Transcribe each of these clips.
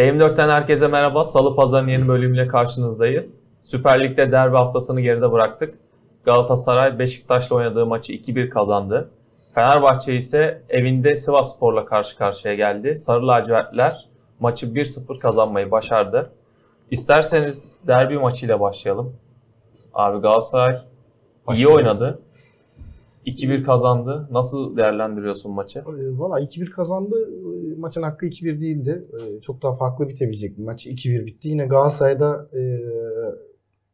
TM4'ten herkese merhaba. Salı Pazar'ın yeni bölümüyle karşınızdayız. Süper Lig'de derbi haftasını geride bıraktık. Galatasaray Beşiktaş'la oynadığı maçı 2-1 kazandı. Fenerbahçe ise evinde Sivasspor'la karşı karşıya geldi. Sarı lacivertler maçı 1-0 kazanmayı başardı. İsterseniz derbi maçıyla başlayalım. Abi Galatasaray iyi oynadı. 2-1 kazandı. Nasıl değerlendiriyorsun maçı? E, Valla 2-1 kazandı. E, Maçın hakkı 2-1 değildi. E, Çok daha farklı bitebilecek bir maç. 2-1 bitti. Yine Galatasaray'da e,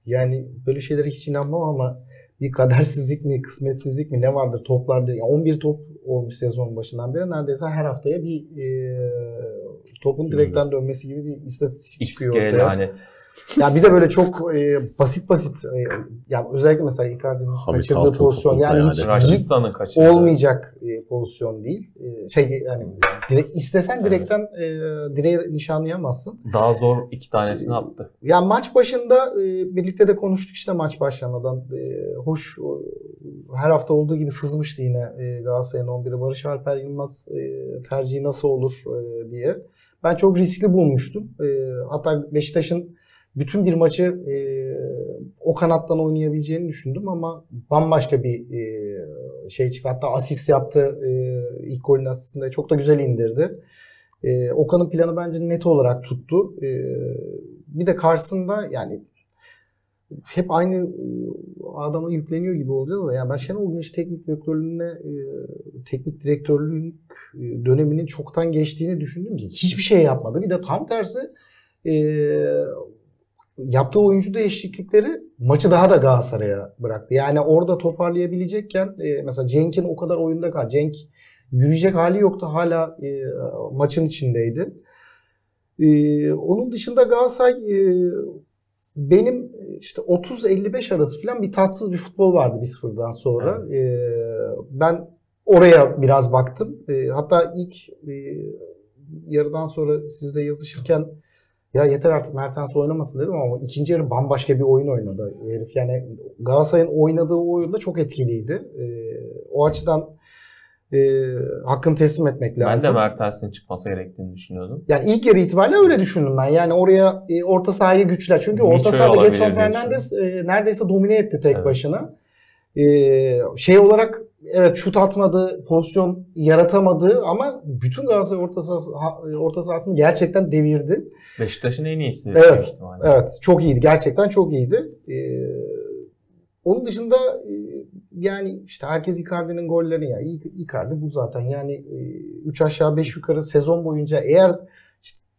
yani böyle şeylere hiç inanmam ama bir kadersizlik mi, kısmetsizlik mi ne vardır toplarda. Yani 11 top olmuş sezonun başından beri. Neredeyse her haftaya bir e, topun direkten dönmesi gibi bir istatistik çıkıyor XG ortaya. lanet. Ya bir de böyle çok e, basit basit e, ya özellikle mesela Icardi'nin kaçırdığı pozisyon yani yani. hiç Raşitsa'nın kaçırdı. olmayacak e, pozisyon değil. E, şey yani direkt istesen direkten e, direğe nişanlayamazsın. Daha zor iki tanesini attı. Ya maç başında e, birlikte de konuştuk işte maç başlamadan. E, hoş her hafta olduğu gibi sızmıştı yine e, Galatasaray'ın 11'i. Barış Alper Yılmaz e, tercihi nasıl olur e, diye. Ben çok riskli bulmuştum. E, hatta Beşiktaş'ın bütün bir maçı e, o kanattan oynayabileceğini düşündüm ama bambaşka bir e, şey çıktı. Hatta asist yaptı e, ilk golün asistinde. Çok da güzel indirdi. E, Okan'ın planı bence net olarak tuttu. E, bir de karşısında yani hep aynı e, adama yükleniyor gibi olacağız da yani ben Şenol Güneş teknik direktörlüğüne e, teknik direktörlüğün e, döneminin çoktan geçtiğini düşündüm ki hiçbir şey yapmadı. Bir de tam tersi yaptığı oyuncu değişiklikleri maçı daha da Galatasaray'a bıraktı. Yani orada toparlayabilecekken e, mesela Cenk'in o kadar oyunda kal. Cenk yürüyecek hali yoktu. Hala e, maçın içindeydi. E, onun dışında Galatasaray e, benim işte 30-55 arası falan bir tatsız bir futbol vardı 1-0'dan sonra. E, ben oraya biraz baktım. E, hatta ilk e, yarıdan sonra sizle yazışırken ya yeter artık Mertens oynamasın dedim ama ikinci yarı bambaşka bir oyun oynadı herif. Yani Galatasaray'ın oynadığı oyunda çok etkiliydi. E, o açıdan e, hakkını teslim etmek Ben lazım. de Mertens'in çıkması gerektiğini düşünüyordum. Yani ilk yarı itibariyle öyle düşündüm ben. Yani oraya e, orta sahayı güçler. Çünkü orta Mitchell sahada diye Fernandes e, neredeyse domine etti tek Evet. başına. E, şey olarak evet şut atmadı, pozisyon yaratamadı ama bütün Galatasaray orta, sahası, ha- e, orta sahasını gerçekten devirdi. Beşiktaş'ın en iyisi. Evet. Evet, çok iyiydi. Gerçekten çok iyiydi. Ee, onun dışında e, yani işte herkes Icardi'nin golleri ya. Icardi bu zaten. Yani 3 aşağı 5 yukarı sezon boyunca eğer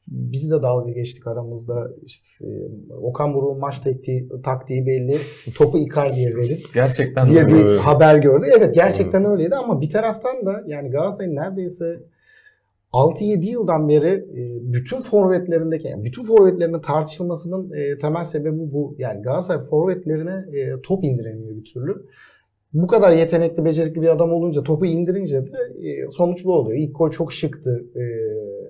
biz de dalga geçtik aramızda. İşte e, Okan Buruk'un maç taktiği, taktiği belli. Topu Icardi'ye verin Gerçekten diye öyle. bir Evet. haber gördü. Evet gerçekten öyleydi ama bir taraftan da yani Galatasaray'ın neredeyse 6-7 yıldan beri e, bütün forvetlerindeki yani bütün forvetlerinin tartışılmasının e, temel sebebi bu. Yani Galatasaray forvetlerine top indiremiyor bir türlü. Bu kadar yetenekli, becerikli bir adam olunca topu indirince de sonuç bu oluyor. İlk gol çok şıktı.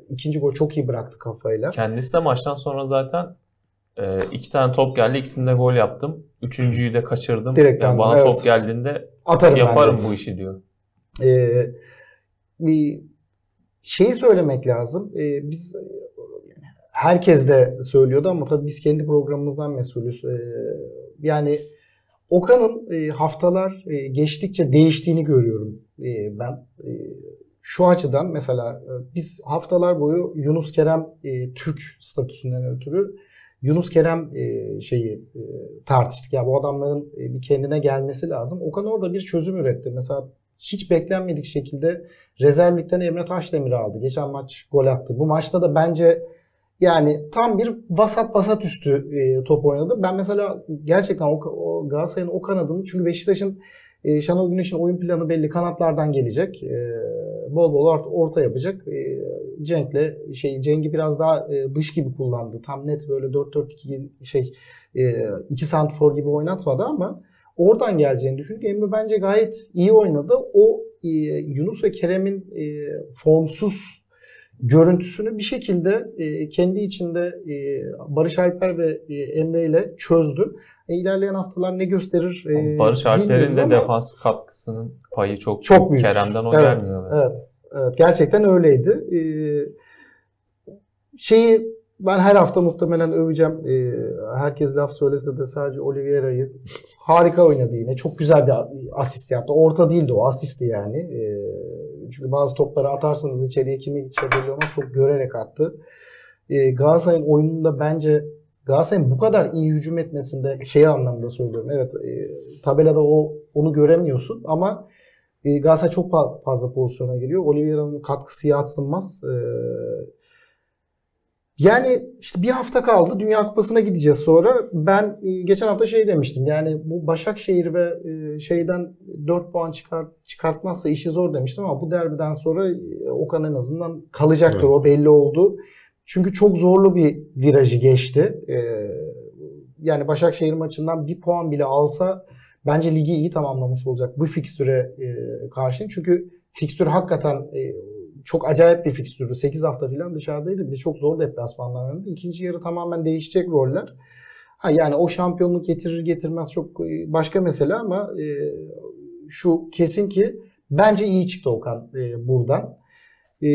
İkinci gol çok iyi bıraktı kafayla. Kendisi de maçtan sonra zaten e, iki tane top geldi. İkisinde gol yaptım. Üçüncüyü de kaçırdım. Direkten, Yani bana evet. top geldiğinde Atarım yaparım bu işi diyor. Ee, bir şeyi söylemek lazım. Ee, biz herkes de söylüyordu ama tabii biz kendi programımızdan mesulüz. Ee, yani Okan'ın e, haftalar e, geçtikçe değiştiğini görüyorum e, ben. E, şu açıdan mesela e, biz haftalar boyu Yunus Kerem e, Türk statüsünden ötürü Yunus Kerem e, şeyi e, tartıştık. Ya bu adamların e, bir kendine gelmesi lazım. Okan orada bir çözüm üretti. Mesela hiç beklenmedik şekilde rezervlikten Emre Taşdemir aldı. Geçen maç gol attı. Bu maçta da bence yani tam bir vasat vasat üstü e, top oynadı. Ben mesela gerçekten o, o Galatasaray'ın o kanadını çünkü Beşiktaş'ın e, Şenol Güneş'in oyun planı belli kanatlardan gelecek. E, bol bol orta, orta yapacak. E, Cenk'le şey Cenk'i biraz daha e, dış gibi kullandı. Tam net böyle 4-4-2 şey e, 2 santrfor gibi oynatmadı ama oradan geleceğini düşündük. Emre bence gayet iyi oynadı. O e, Yunus ve Kerem'in e, formsuz görüntüsünü bir şekilde e, kendi içinde e, Barış Alper ve e, Emre ile çözdü. E, ilerleyen haftalar ne gösterir e, Barış Alper'in de ama defansif katkısının payı çok, çok büyük. Kerem'den o evet, gelmiyor mesela. Evet, evet, gerçekten öyleydi. E, şeyi ben her hafta muhtemelen öveceğim. Ee, herkes laf söylese de sadece Oliveira'yı harika oynadı yine. Çok güzel bir asist yaptı. Orta değildi o asisti yani. Ee, çünkü bazı topları atarsınız içeriye kimi gidecek belli olmaz. Çok görerek attı. Ee, Galatasaray'ın oyununda bence Galatasaray'ın bu kadar iyi hücum etmesinde şey anlamda söylüyorum. Evet e, tabelada o onu göremiyorsun ama e, Galatasaray çok fazla pozisyona giriyor. Oliveira'nın katkısı yatsınmaz. E, yani işte bir hafta kaldı. Dünya Kupası'na gideceğiz sonra. Ben e, geçen hafta şey demiştim. Yani bu Başakşehir ve e, şeyden 4 puan çıkart, çıkartmazsa işi zor demiştim ama bu derbiden sonra e, Okan en azından kalacaktır. Evet. O belli oldu. Çünkü çok zorlu bir virajı geçti. Yani Başakşehir maçından bir puan bile alsa bence ligi iyi tamamlamış olacak bu fikstüre karşı. Çünkü fikstür hakikaten çok acayip bir fikstürü. 8 hafta falan dışarıdaydı. Bir de çok zor deplasmanlar oynadı. İkinci yarı tamamen değişecek roller. Ha yani o şampiyonluk getirir getirmez çok e, başka mesele ama e, şu kesin ki bence iyi çıktı Okan e, buradan. E,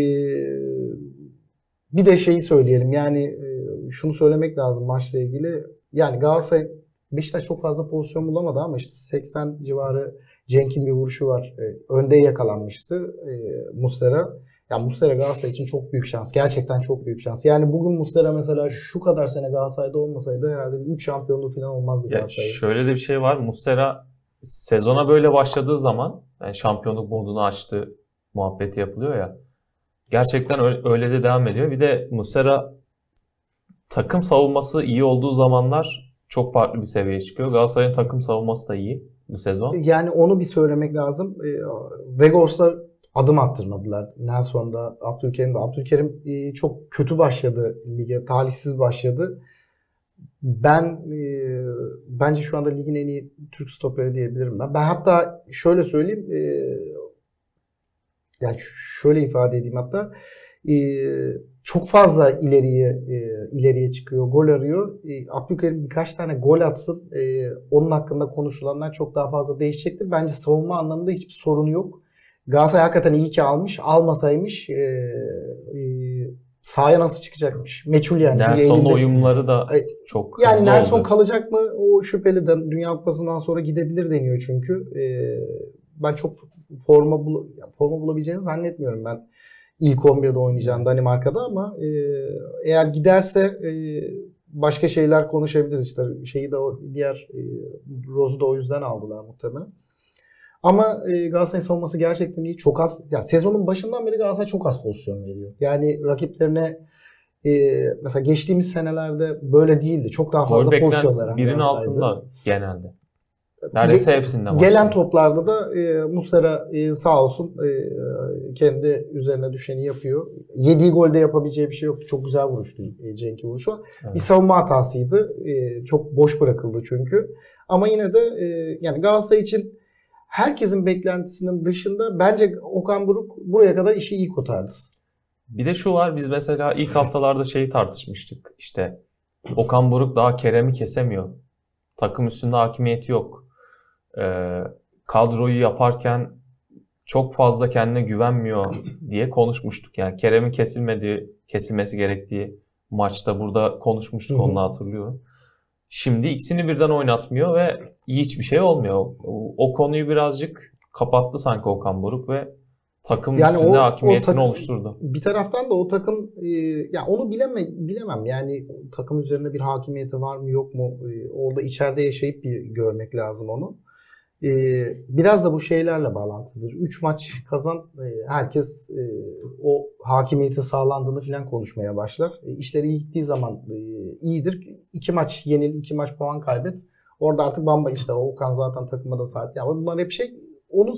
bir de şeyi söyleyelim yani e, şunu söylemek lazım maçla ilgili. Yani Galatasaray Beşiktaş çok fazla pozisyon bulamadı ama işte 80 civarı Cenk'in bir vuruşu var. E, önde yakalanmıştı e, Mustera. Ya Muslera Galatasaray için çok büyük şans. Gerçekten çok büyük şans. Yani bugün Muslera mesela şu kadar sene Galatasaray'da olmasaydı herhalde bir 3 şampiyonluğu falan olmazdı Galatasaray. Şöyle de bir şey var. Muslera sezona böyle başladığı zaman yani şampiyonluk modunu açtı muhabbeti yapılıyor ya. Gerçekten öyle de devam ediyor. Bir de Muslera takım savunması iyi olduğu zamanlar çok farklı bir seviyeye çıkıyor. Galatasaray'ın takım savunması da iyi bu sezon. Yani onu bir söylemek lazım. Ee, Vegors'la adım attırmadılar. Nelson'da, Abdülkerim'de. Abdülkerim e, çok kötü başladı lige, talihsiz başladı. Ben e, bence şu anda ligin en iyi Türk stoperi diyebilirim ben. Ben hatta şöyle söyleyeyim, e, yani şöyle ifade edeyim hatta e, çok fazla ileriye e, ileriye çıkıyor, gol arıyor. E, Abdülkerim birkaç tane gol atsın, e, onun hakkında konuşulanlar çok daha fazla değişecektir. Bence savunma anlamında hiçbir sorunu yok. Galatasaray hakikaten iyi ki almış. Almasaymış e, e, sahaya nasıl çıkacakmış? Meçhul yani. Nelson'la uyumları da çok Yani Nelson oldu. kalacak mı? O şüpheli de Dünya Kupası'ndan sonra gidebilir deniyor çünkü. E, ben çok forma bul forma bulabileceğini zannetmiyorum ben. ilk 11'de oynayacağını Danimarka'da ama e, eğer giderse e, başka şeyler konuşabiliriz işte. Şeyi de o diğer e, Rose'u da o yüzden aldılar muhtemelen. Ama e, Galatasaray savunması gerçekten iyi. Çok az, yani sezonun başından beri Galatasaray çok az pozisyon veriyor. Yani rakiplerine e, mesela geçtiğimiz senelerde böyle değildi. Çok daha fazla Gol pozisyon veren birinin altında genelde. Neredeyse hepsinde Gelen toplarda da e, Muslera e, sağ olsun e, kendi üzerine düşeni yapıyor. Yediği golde yapabileceği bir şey yoktu. Çok güzel vuruştu e, Cenk'in vuruşu. Evet. Bir savunma hatasıydı. E, çok boş bırakıldı çünkü. Ama yine de e, yani Galatasaray için herkesin beklentisinin dışında bence Okan Buruk buraya kadar işi iyi kotardı. Bir de şu var biz mesela ilk haftalarda şeyi tartışmıştık. İşte Okan Buruk daha Kerem'i kesemiyor. Takım üstünde hakimiyeti yok. Ee, kadroyu yaparken çok fazla kendine güvenmiyor diye konuşmuştuk. Yani Kerem'in kesilmediği, kesilmesi gerektiği maçta burada konuşmuştuk onu hatırlıyorum. Şimdi ikisini birden oynatmıyor ve hiçbir şey olmuyor. O, o konuyu birazcık kapattı sanki Okan Buruk ve takım yani üstünde o, hakimiyetini o takım, oluşturdu. Bir taraftan da o takım e, ya onu bileme, bilemem. Yani takım üzerinde bir hakimiyeti var mı yok mu? E, orada içeride yaşayıp bir görmek lazım onu. Ee, biraz da bu şeylerle bağlantılıdır. 3 maç kazan e, herkes e, o hakimiyeti sağlandığını falan konuşmaya başlar. E, işleri iyi gittiği zaman iyidir. 2 maç yenil, 2 maç puan kaybet. Orada artık bamba işte Okan zaten takıma da sahip. Yani bunlar hep şey onu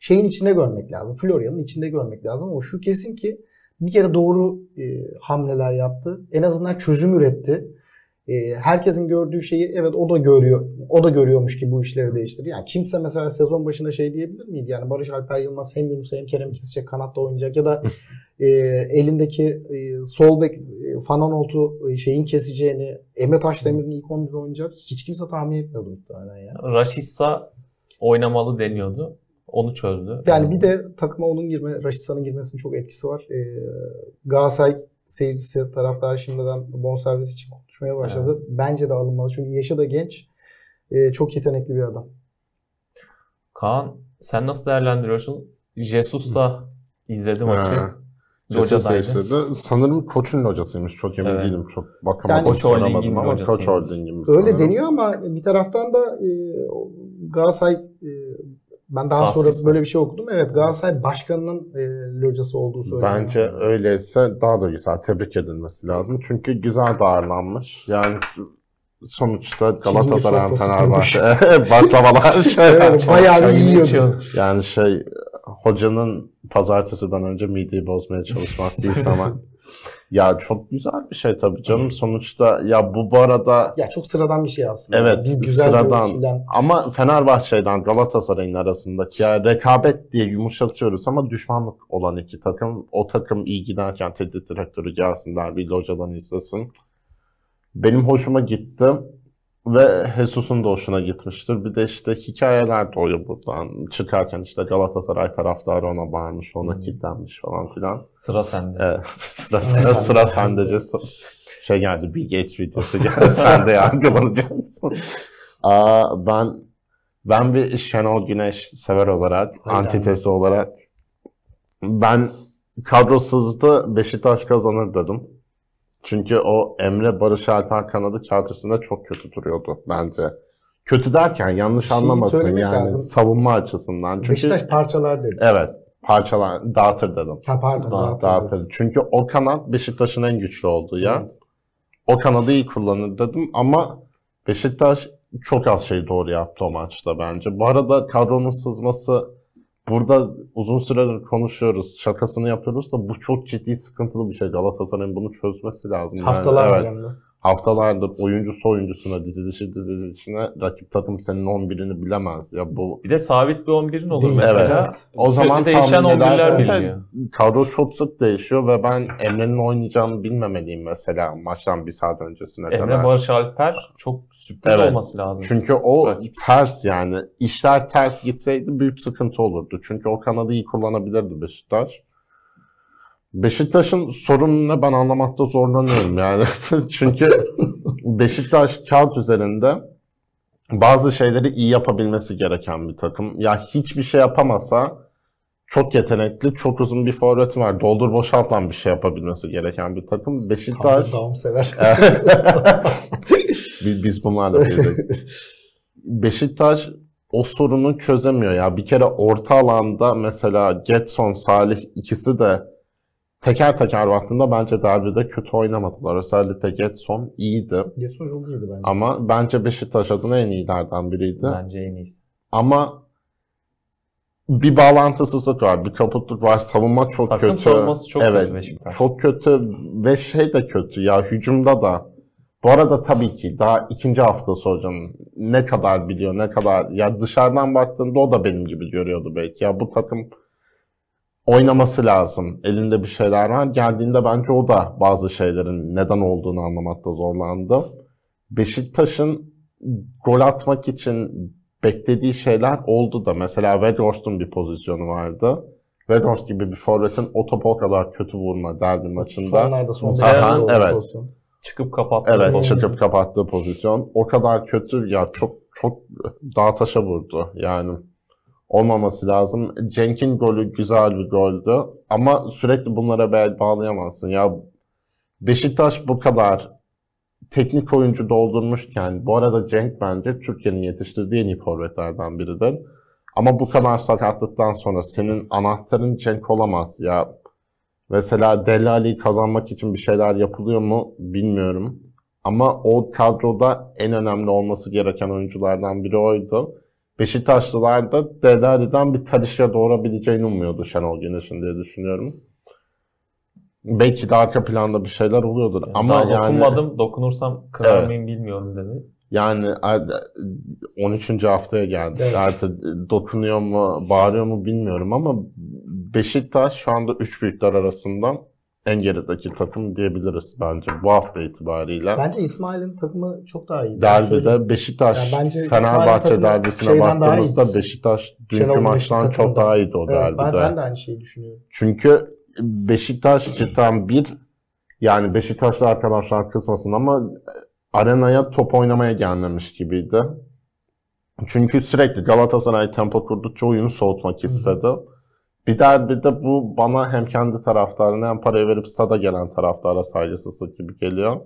şeyin içinde görmek lazım. Florya'nın içinde görmek lazım. Ama şu kesin ki bir kere doğru hamleler yaptı. En azından çözüm üretti e, herkesin gördüğü şeyi evet o da görüyor. O da görüyormuş ki bu işleri değiştirir. Yani kimse mesela sezon başında şey diyebilir miydi? Yani Barış Alper Yılmaz hem Yunus hem Kerem kesecek kanatta oynayacak ya da e, elindeki e, sol bek e, Fananolt'u e, şeyin keseceğini, Emre Taşdemir'in ilk 11'de oynayacak hiç kimse tahmin etmiyordu muhtemelen ya. Raşitsa oynamalı deniyordu. Onu çözdü. Yani bir de takıma onun girme, Raşitsa'nın girmesinin çok etkisi var. Ee, Galatasaray seyircisi, taraftar şimdiden bonservis için konuşmaya başladı. Bence de alınmalı. Çünkü yaşı da genç. E, çok yetenekli bir adam. Kaan sen nasıl değerlendiriyorsun? Jesus da izledi maçı. Seyirci'de. Sanırım koçun locasıymış. Çok emin Evet. değilim. Çok bakamadım. Yani Koç Holding'in ama. Koç Holding'in Öyle sanırım. deniyor ama bir taraftan da e, Galatasaray e, ben daha Tahsis sonra böyle bir şey okudum. Evet Galatasaray başkanının e, locası olduğu söyleniyor. Bence öyleyse daha da güzel. Tebrik edilmesi lazım. Çünkü güzel de ağırlanmış. Yani sonuçta Galatasaray, Fenerbahçe baklavalar şey. Evet, bayağı bir yiyordu. Yani şey hocanın pazartesiden önce mideyi bozmaya çalışmak değil ama ya çok güzel bir şey tabii canım sonuçta ya bu bu arada Ya çok sıradan bir şey aslında. Evet, Biz güzel sıradan. filan. ama Fenerbahçe'den Galatasaray'ın arasındaki ya rekabet diye yumuşatıyoruz ama düşmanlık olan iki takım o takım iyi giderken teknik direktörü gelsin derbiyle hocadan izlesin. Benim hoşuma gitti ve Jesus'un da hoşuna gitmiştir. Bir de işte hikayeler doğuyor buradan. Çıkarken işte Galatasaray taraftarı ona bağırmış, ona kilitlenmiş falan filan. Sıra sende. Evet, sıra, sıra, sıra sende. Şey geldi, Bill Gates videosu geldi, sen de yargılanacaksın. Aa, ben ben bir Şenol Güneş sever olarak, Hayda. antitesi olarak ben kadrosuzdu Beşiktaş kazanır dedim. Çünkü o Emre Barış Alper kanadı üstünde çok kötü duruyordu bence. Kötü derken yanlış Şeyi anlamasın söylemek yani lazım. savunma açısından. Çünkü Beşiktaş parçalar dedi. evet parçalar dağıtır dedim. Ha, pardon. Dağıt- dağıtır Dağıtır. Çünkü o kanat Beşiktaş'ın en güçlü olduğu ya. Evet. O kanadı iyi kullanır dedim ama Beşiktaş çok az şey doğru yaptı o maçta bence. Bu arada kadronun sızması burada uzun süredir konuşuyoruz, şakasını yapıyoruz da bu çok ciddi sıkıntılı bir şey. Galatasaray'ın bunu çözmesi lazım. Yani Haftalar evet, önemli. Haftalardır oyuncusu oyuncusuna, dizilişi dizilişine rakip takım senin 11'ini bilemez. Ya bu Bir de sabit bir 11'in olur Değil. mesela. Evet. O Sürekli zaman değişen tahmin 11'ler edersen- biliniyor. kadro çok sık değişiyor ve ben Emre'nin oynayacağını bilmemeliyim mesela maçtan bir saat öncesine Emre kadar. Barış Alper çok sürpriz Evet. olması lazım. Çünkü o Rakip. ters yani. işler ters gitseydi büyük sıkıntı olurdu. Çünkü o kanadı iyi kullanabilirdi Beşiktaş. Beşiktaş'ın sorunu ne ben anlamakta zorlanıyorum yani. Çünkü Beşiktaş kağıt üzerinde bazı şeyleri iyi yapabilmesi gereken bir takım. Ya hiçbir şey yapamasa çok yetenekli, çok uzun bir forveti var. Doldur boşaltlan bir şey yapabilmesi gereken bir takım. Beşiktaş... Tam sever. Biz, biz bunlarla büyüdük. Beşiktaş o sorunu çözemiyor ya. Bir kere orta alanda mesela Getson, Salih ikisi de teker teker baktığında bence derbide kötü oynamadılar. Özellikle Getson iyiydi. Getson çok iyiydi bence. Ama bence Beşiktaş adına en iyilerden biriydi. Bence en iyisi. Ama bir bağlantısızlık var, bir kaputluk var. Savunma çok Takım kötü. savunması çok evet, kötü Beşiktaş. Çok kötü ve şey de kötü ya hücumda da. Bu arada tabii ki daha ikinci haftası hocam ne kadar biliyor ne kadar ya dışarıdan baktığında o da benim gibi görüyordu belki ya bu takım oynaması lazım. Elinde bir şeyler var. Geldiğinde bence o da bazı şeylerin neden olduğunu anlamakta zorlandı. Beşiktaş'ın gol atmak için beklediği şeyler oldu da. Mesela Weghorst'un bir pozisyonu vardı. Weghorst gibi bir forvetin o topu o kadar kötü vurma derbi maçında. Sonlarda son oldu evet. pozisyon. Çıkıp kapattı. Evet pozisyonu. çıkıp kapattığı pozisyon. O kadar kötü ya çok çok dağ taşa vurdu. Yani olmaması lazım. Cenk'in golü güzel bir goldü. Ama sürekli bunlara bağlayamazsın. Ya Beşiktaş bu kadar teknik oyuncu doldurmuşken bu arada Cenk bence Türkiye'nin yetiştirdiği en iyi forvetlerden biridir. Ama bu kadar sakatlıktan sonra senin anahtarın Cenk olamaz ya. Mesela Delali'yi kazanmak için bir şeyler yapılıyor mu bilmiyorum. Ama o kadroda en önemli olması gereken oyunculardan biri oydu. Beşiktaşlılar da Delali'den bir Talişka doğurabileceğini umuyordu Şenol Güneş'in diye düşünüyorum. Belki de arka planda bir şeyler oluyordur. Yani Ama daha yani dokunmadım. Dokunursam kırar Evet. mıyım bilmiyorum dedi. yani 13. haftaya geldi. Evet. Artık dokunuyor mu, bağırıyor mu bilmiyorum ama Beşiktaş şu anda üç büyükler arasından en gerideki takım diyebiliriz bence bu hafta itibariyle. Bence İsmail'in takımı çok daha iyi. Derbide Beşiktaş Ya bence Fenerbahçe derbisine baktığımızda. Beşiktaş dünkü Şenol maçtan çok daha iyiydi o Evet, derbide. ben, ben de aynı şeyi düşünüyorum. Çünkü Beşiktaş cidden bir Yani Beşiktaşlı arkadaşlar kısmasın ama arenaya top oynamaya gelmemiş gibiydi. Çünkü sürekli Galatasaray tempo kurdukça oyunu soğutmak istedi. Bir de, bir de bu bana hem kendi taraftarına hem parayı verip stada gelen taraftara saygısızlık gibi geliyor.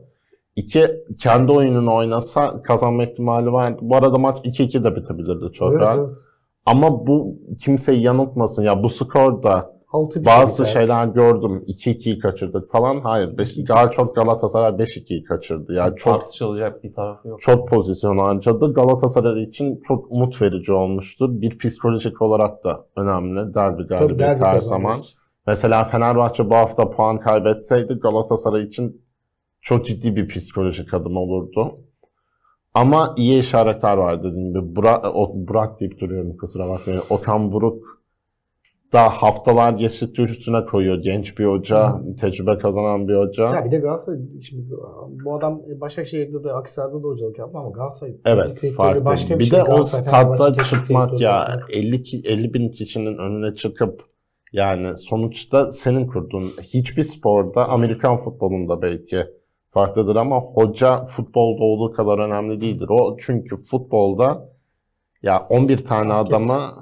İki, kendi oyununu oynasa kazanma ihtimali var. Bu arada maç 2-2 de bitebilirdi çok evet, rahat. Evet. Ama bu kimseyi yanıltmasın. Ya bu skor da 6 Bazı şeyler gördüm. 2-2'yi kaçırdık falan. Hayır. 5, daha çok Galatasaray 5-2'yi kaçırdı. Yani çok tartışılacak bir tarafı yok. Çok pozisyon harcadı. Galatasaray için çok umut verici olmuştur. Bir psikolojik olarak da önemli. Derbi galibiyet her zaman. Mesela Fenerbahçe bu hafta puan kaybetseydi Galatasaray için çok ciddi bir psikolojik adım olurdu. Ama iyi işaretler var dediğim gibi. Burak, o, Burak deyip duruyorum kusura bakmayın. Okan Buruk da haftalar geçtikçe üstüne koyuyor. Genç bir hoca, tecrübe kazanan bir hoca. Ya bir de Galatasaray şimdi bu adam Başakşehir'de de Aksaray'da da hocalık yaptı ama Galatasaray Evet, farklı. başka bir, bir şey. de o statta çıkmak ya yapmak. 50 ki 50 bin kişinin önüne çıkıp yani sonuçta senin kurduğun hiçbir sporda Amerikan futbolunda belki farklıdır ama hoca futbolda olduğu kadar önemli değildir. O çünkü futbolda ya 11 tane Basket. adama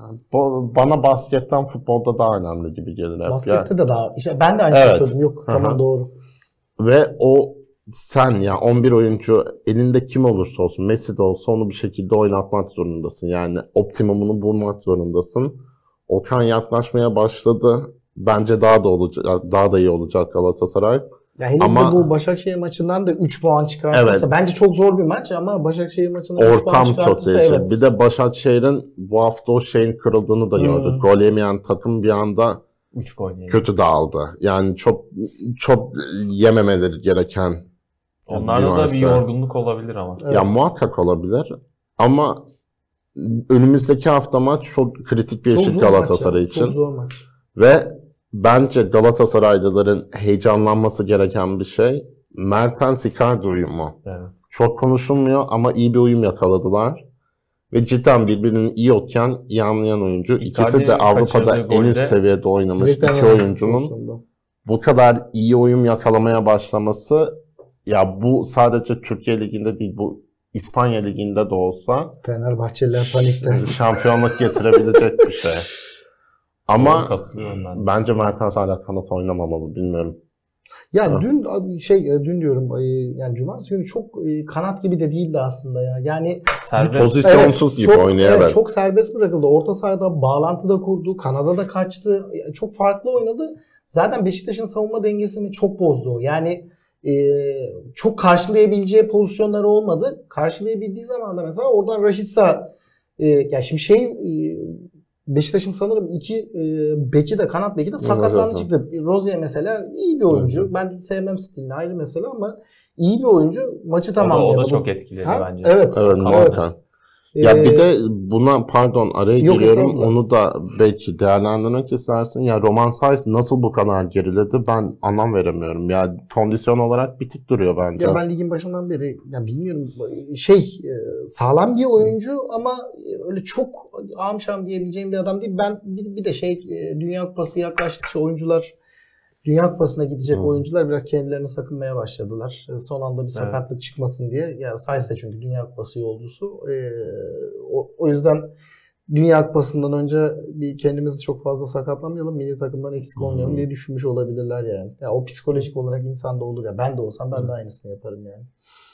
bana basketten futbolda daha önemli gibi gelir hep. Baskette de daha işte ben de aynı Evet. şeyi söyledim. Yok Hı hı. tamam doğru. Ve o sen ya 11 oyuncu elinde kim olursa olsun Messi de olsa onu bir şekilde oynatmak zorundasın. Yani optimumunu bulmak zorundasın. Okan yaklaşmaya başladı. Bence daha da olacak daha da iyi olacak Galatasaray. Ya hele Ama- bir bu Başakşehir maçından da 3 puan çıkartırsa Evet. bence çok zor bir maç ama Başakşehir maçından 3 puan Ortam çok değişir. evet. Bir de Başakşehir'in bu hafta o şeyin kırıldığını da Hmm. gördük. Gol yemeyen takım bir anda 3 gol yedi. kötü dağıldı. Yani çok çok yememeleri gereken Onlarda da bir yorgunluk olabilir ama. Evet. Ya muhakkak olabilir. Ama önümüzdeki hafta maç çok kritik bir Çok eşit zor maç Galatasaray ya, için. Çok zor maç. Ve bence Galatasaraylıların heyecanlanması gereken bir şey Mertens Icardi uyumu. Evet. Çok konuşulmuyor ama iyi bir uyum yakaladılar. Ve cidden birbirinin iyi okuyan, iyi anlayan oyuncu. İkisi de Avrupa'da en üst seviyede oynamış iki oyuncunun bu kadar iyi uyum yakalamaya başlaması ya bu sadece Türkiye Ligi'nde değil bu İspanya Ligi'nde de olsa Fenerbahçeliler panikte. şampiyonluk getirebilecek bir şey. Ama katılıyorum ben. bence Mertens hala kanat oynamamalı bilmiyorum. Ya Ha. dün şey e, dün diyorum e, yani cumartesi günü çok e, kanat gibi de değildi aslında ya. Yani Serbest. Pozisyonsuz gibi çok, oynuyor evet, evet. çok serbest bırakıldı. Orta sahada bağlantı da kurdu. Kanada da kaçtı. Yani Çok farklı oynadı. Zaten Beşiktaş'ın savunma dengesini çok bozdu. Yani e, çok karşılayabileceği pozisyonları olmadı. Karşılayabildiği zaman da mesela oradan Raşitsa e, yani şimdi şey e, Beşiktaş'ın sanırım iki e, beki de kanat beki de sakatlandı evet. çıktı. Rozier mesela iyi bir oyuncu. Ben sevmem stilini ayrı mesele ama iyi bir oyuncu. Maçı O da, o tamamladı. da çok etkiledi Ha? bence. Evet. Evet, muhakkak. Ya Ee, bir de buna pardon araya Yok, giriyorum. estağfurullah. Onu da belki değerlendirmek istersin. Ya Roman Saiz nasıl bu kadar geriledi ben anlam veremiyorum. Ya kondisyon olarak bitik duruyor bence. Ya ben ligin başından beri ya bilmiyorum şey e, sağlam bir oyuncu ama öyle çok amşam diyebileceğim bir adam değil. Ben bir, bir de şey e, Dünya Kupası yaklaştıkça oyuncular Dünya Kupası'na gidecek Hı. oyuncular biraz kendilerini sakınmaya başladılar. E, Son anda bir sakatlık çıkmasın diye. Ya Sainz de çünkü Dünya Kupası yolcusu. E, o, o yüzden Dünya Kupası'ndan önce bir kendimizi çok fazla sakatlamayalım, milli takımdan eksik olmayalım Hı. diye düşünmüş olabilirler yani. Ya o psikolojik olarak insanda olur ya. Ben de olsam ben de aynısını yaparım yani.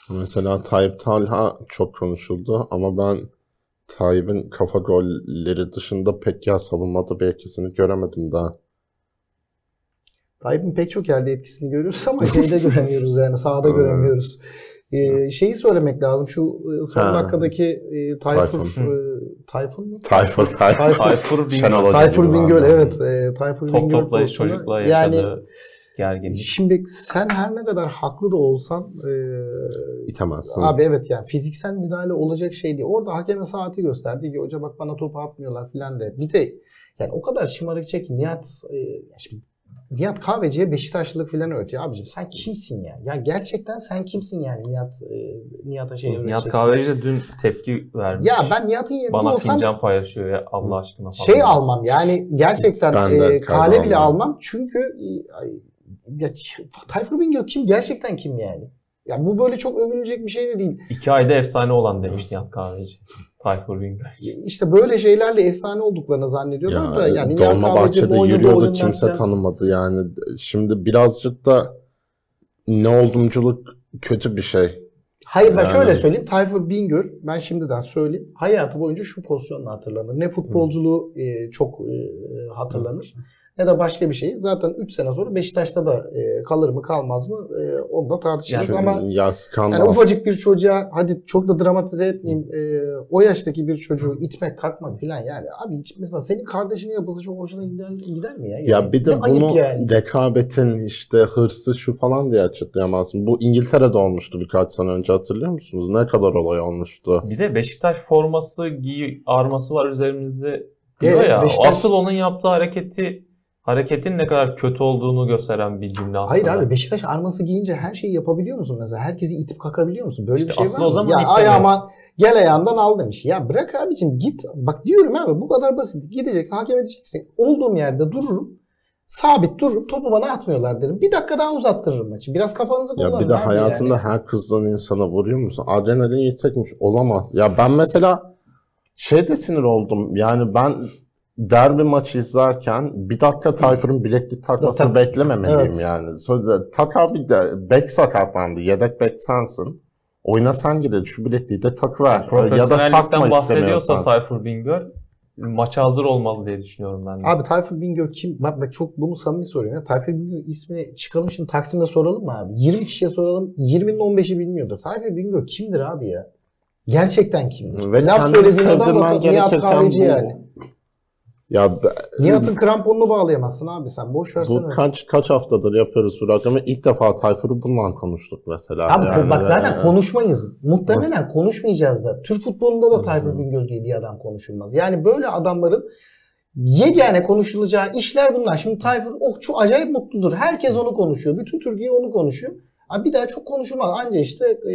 Mesela Tayyip Talha çok konuşuldu ama ben Tayyip'in kafa golleri dışında pek ya savunmada bir etkisini göremedim daha. Tayyip'in pek çok yerde etkisini görüyoruz ama şeyde göremiyoruz yani sahada göremiyoruz. Ee, şeyi söylemek lazım. Şu e, son Ha. dakikadaki e, Tayfur Tayfun. e, Tayfun mu? Tayfur Tayfur. Tayfur. Bingöl. Tayfur Bingöl evet. E, Tayfur Top Bingöl topla pozisyonu. çocukla Yani yaşadığı gerginlik. şimdi sen her ne kadar haklı da olsan e, İtemezsin. Abi evet yani fiziksel müdahale olacak şey değil. Orada hakeme saati gösterdi ki hoca bak bana topu atmıyorlar filan de. Bir de yani o kadar şımarıkça ki Nihat e, şimdi Nihat Kahveci'ye Beşiktaşlılık filan öğretiyor. Abicim sen kimsin ya? Ya gerçekten sen kimsin yani Nihat e, Nihat'a şey Nihat öğreteceksin. Kahveci de dün tepki vermiş. Ya ben Nihat'ın yerinde Bana olsam fincan paylaşıyor ya Allah aşkına falan. şey almam yani gerçekten e, kale bile almam. almam çünkü e, ay, ya Tayfur Bingöl kim? Gerçekten kim yani? Ya bu böyle çok övünülecek bir şey de değil. İki ayda efsane olan demiş Nihat Kahveci. Tayfur Bingöl. İşte böyle şeylerle efsane olduklarını zannediyorlar da yani Nihat Kahveci'nin Dolmabahçe'de oynadığı yürüyordu kimse falan- tanımadı yani. Şimdi birazcık da ne oldumculuk kötü bir şey. Hayır ben Yani- şöyle söyleyeyim. Tayfur Bingöl ben şimdiden söyleyeyim. Hayatı boyunca şu pozisyonla hatırlanır. Ne futbolculuğu e, çok e, hatırlanır. Ne de başka bir şey. Zaten 3 sene sonra Beşiktaş'ta da e, kalır mı kalmaz mı e, onu da tartışırız Yani- ama ya yani ufacık bir çocuğa hadi çok da dramatize etmeyeyim. e, o yaştaki bir çocuğu itmek kalkmak falan yani. Abi hiç mesela senin kardeşine yapılsa çok hoşuna gider, gider mi ya? Ya Yani bir de ne ayıp bunu yani. rekabetin işte hırsı şu falan diye açıklayamazsın. Bu İngiltere'de olmuştu birkaç sene önce hatırlıyor musunuz? Ne kadar olay olmuştu. Bir de Beşiktaş forması giy arması var üzerimizde diyor Evet, ya. Beşiktaş- Asıl onun yaptığı hareketi hareketin ne kadar kötü olduğunu gösteren bir cümle aslında. Hayır abi Beşiktaş arması giyince her şeyi yapabiliyor musun mesela? Herkesi itip kakabiliyor musun? Böyle İşte bir şey aslında var o mı? zaman ya ayağıma gel ayağından al demiş. Ya bırak abicim git. Bak diyorum abi bu kadar basit. Gideceksin hakem edeceksin. Olduğum yerde dururum. Sabit dururum. Topu bana atmıyorlar derim. Bir dakika daha uzattırırım maçı. Biraz kafanızı kullanın Ya bir de hayatında yani. her kızdan insana vuruyor musun? Adrenalin yüksekmiş. Olamaz. Ya ben mesela şey de sinir oldum. Yani ben derbi maçı izlerken bir dakika Tayfur'un bileklik takmasını Tak- beklememeliyim Evet. yani. Sonra tak abi de bek sakatlandı. Yedek bek sensin. Oyna sen girer. Şu bilekliği de takıver. Ya da takma bahsediyorsa. Tayfur Bingöl maça hazır olmalı diye düşünüyorum ben de. Abi Tayfur Bingöl kim? Bak ben çok bunu samimi soruyorum. Ya. Tayfur Bingöl ismini çıkalım şimdi Taksim'de soralım mı abi? 20 kişiye soralım. 20'nin 15'i bilmiyordur. Tayfur Bingöl kimdir abi ya? Gerçekten kimdir? Ve Laf söylediğin adam da Nihat Kahveci yani. Ya Nihat'ın kramponunu bağlayamazsın abi sen. Boş versene. bu kaç kaç haftadır yapıyoruz bu programı. İlk defa Tayfur'u bununla konuştuk mesela. Abi Yani, bak zaten konuşmayız. Muhtemelen konuşmayacağız da. Türk futbolunda da Tayfur Bingöl diye bir adam konuşulmaz. Yani böyle adamların yegane konuşulacağı işler bunlar. Şimdi Tayfur okçu acayip mutludur. Herkes onu konuşuyor. Bütün Türkiye onu konuşuyor. Abi bir daha çok konuşulmaz. Anca işte e,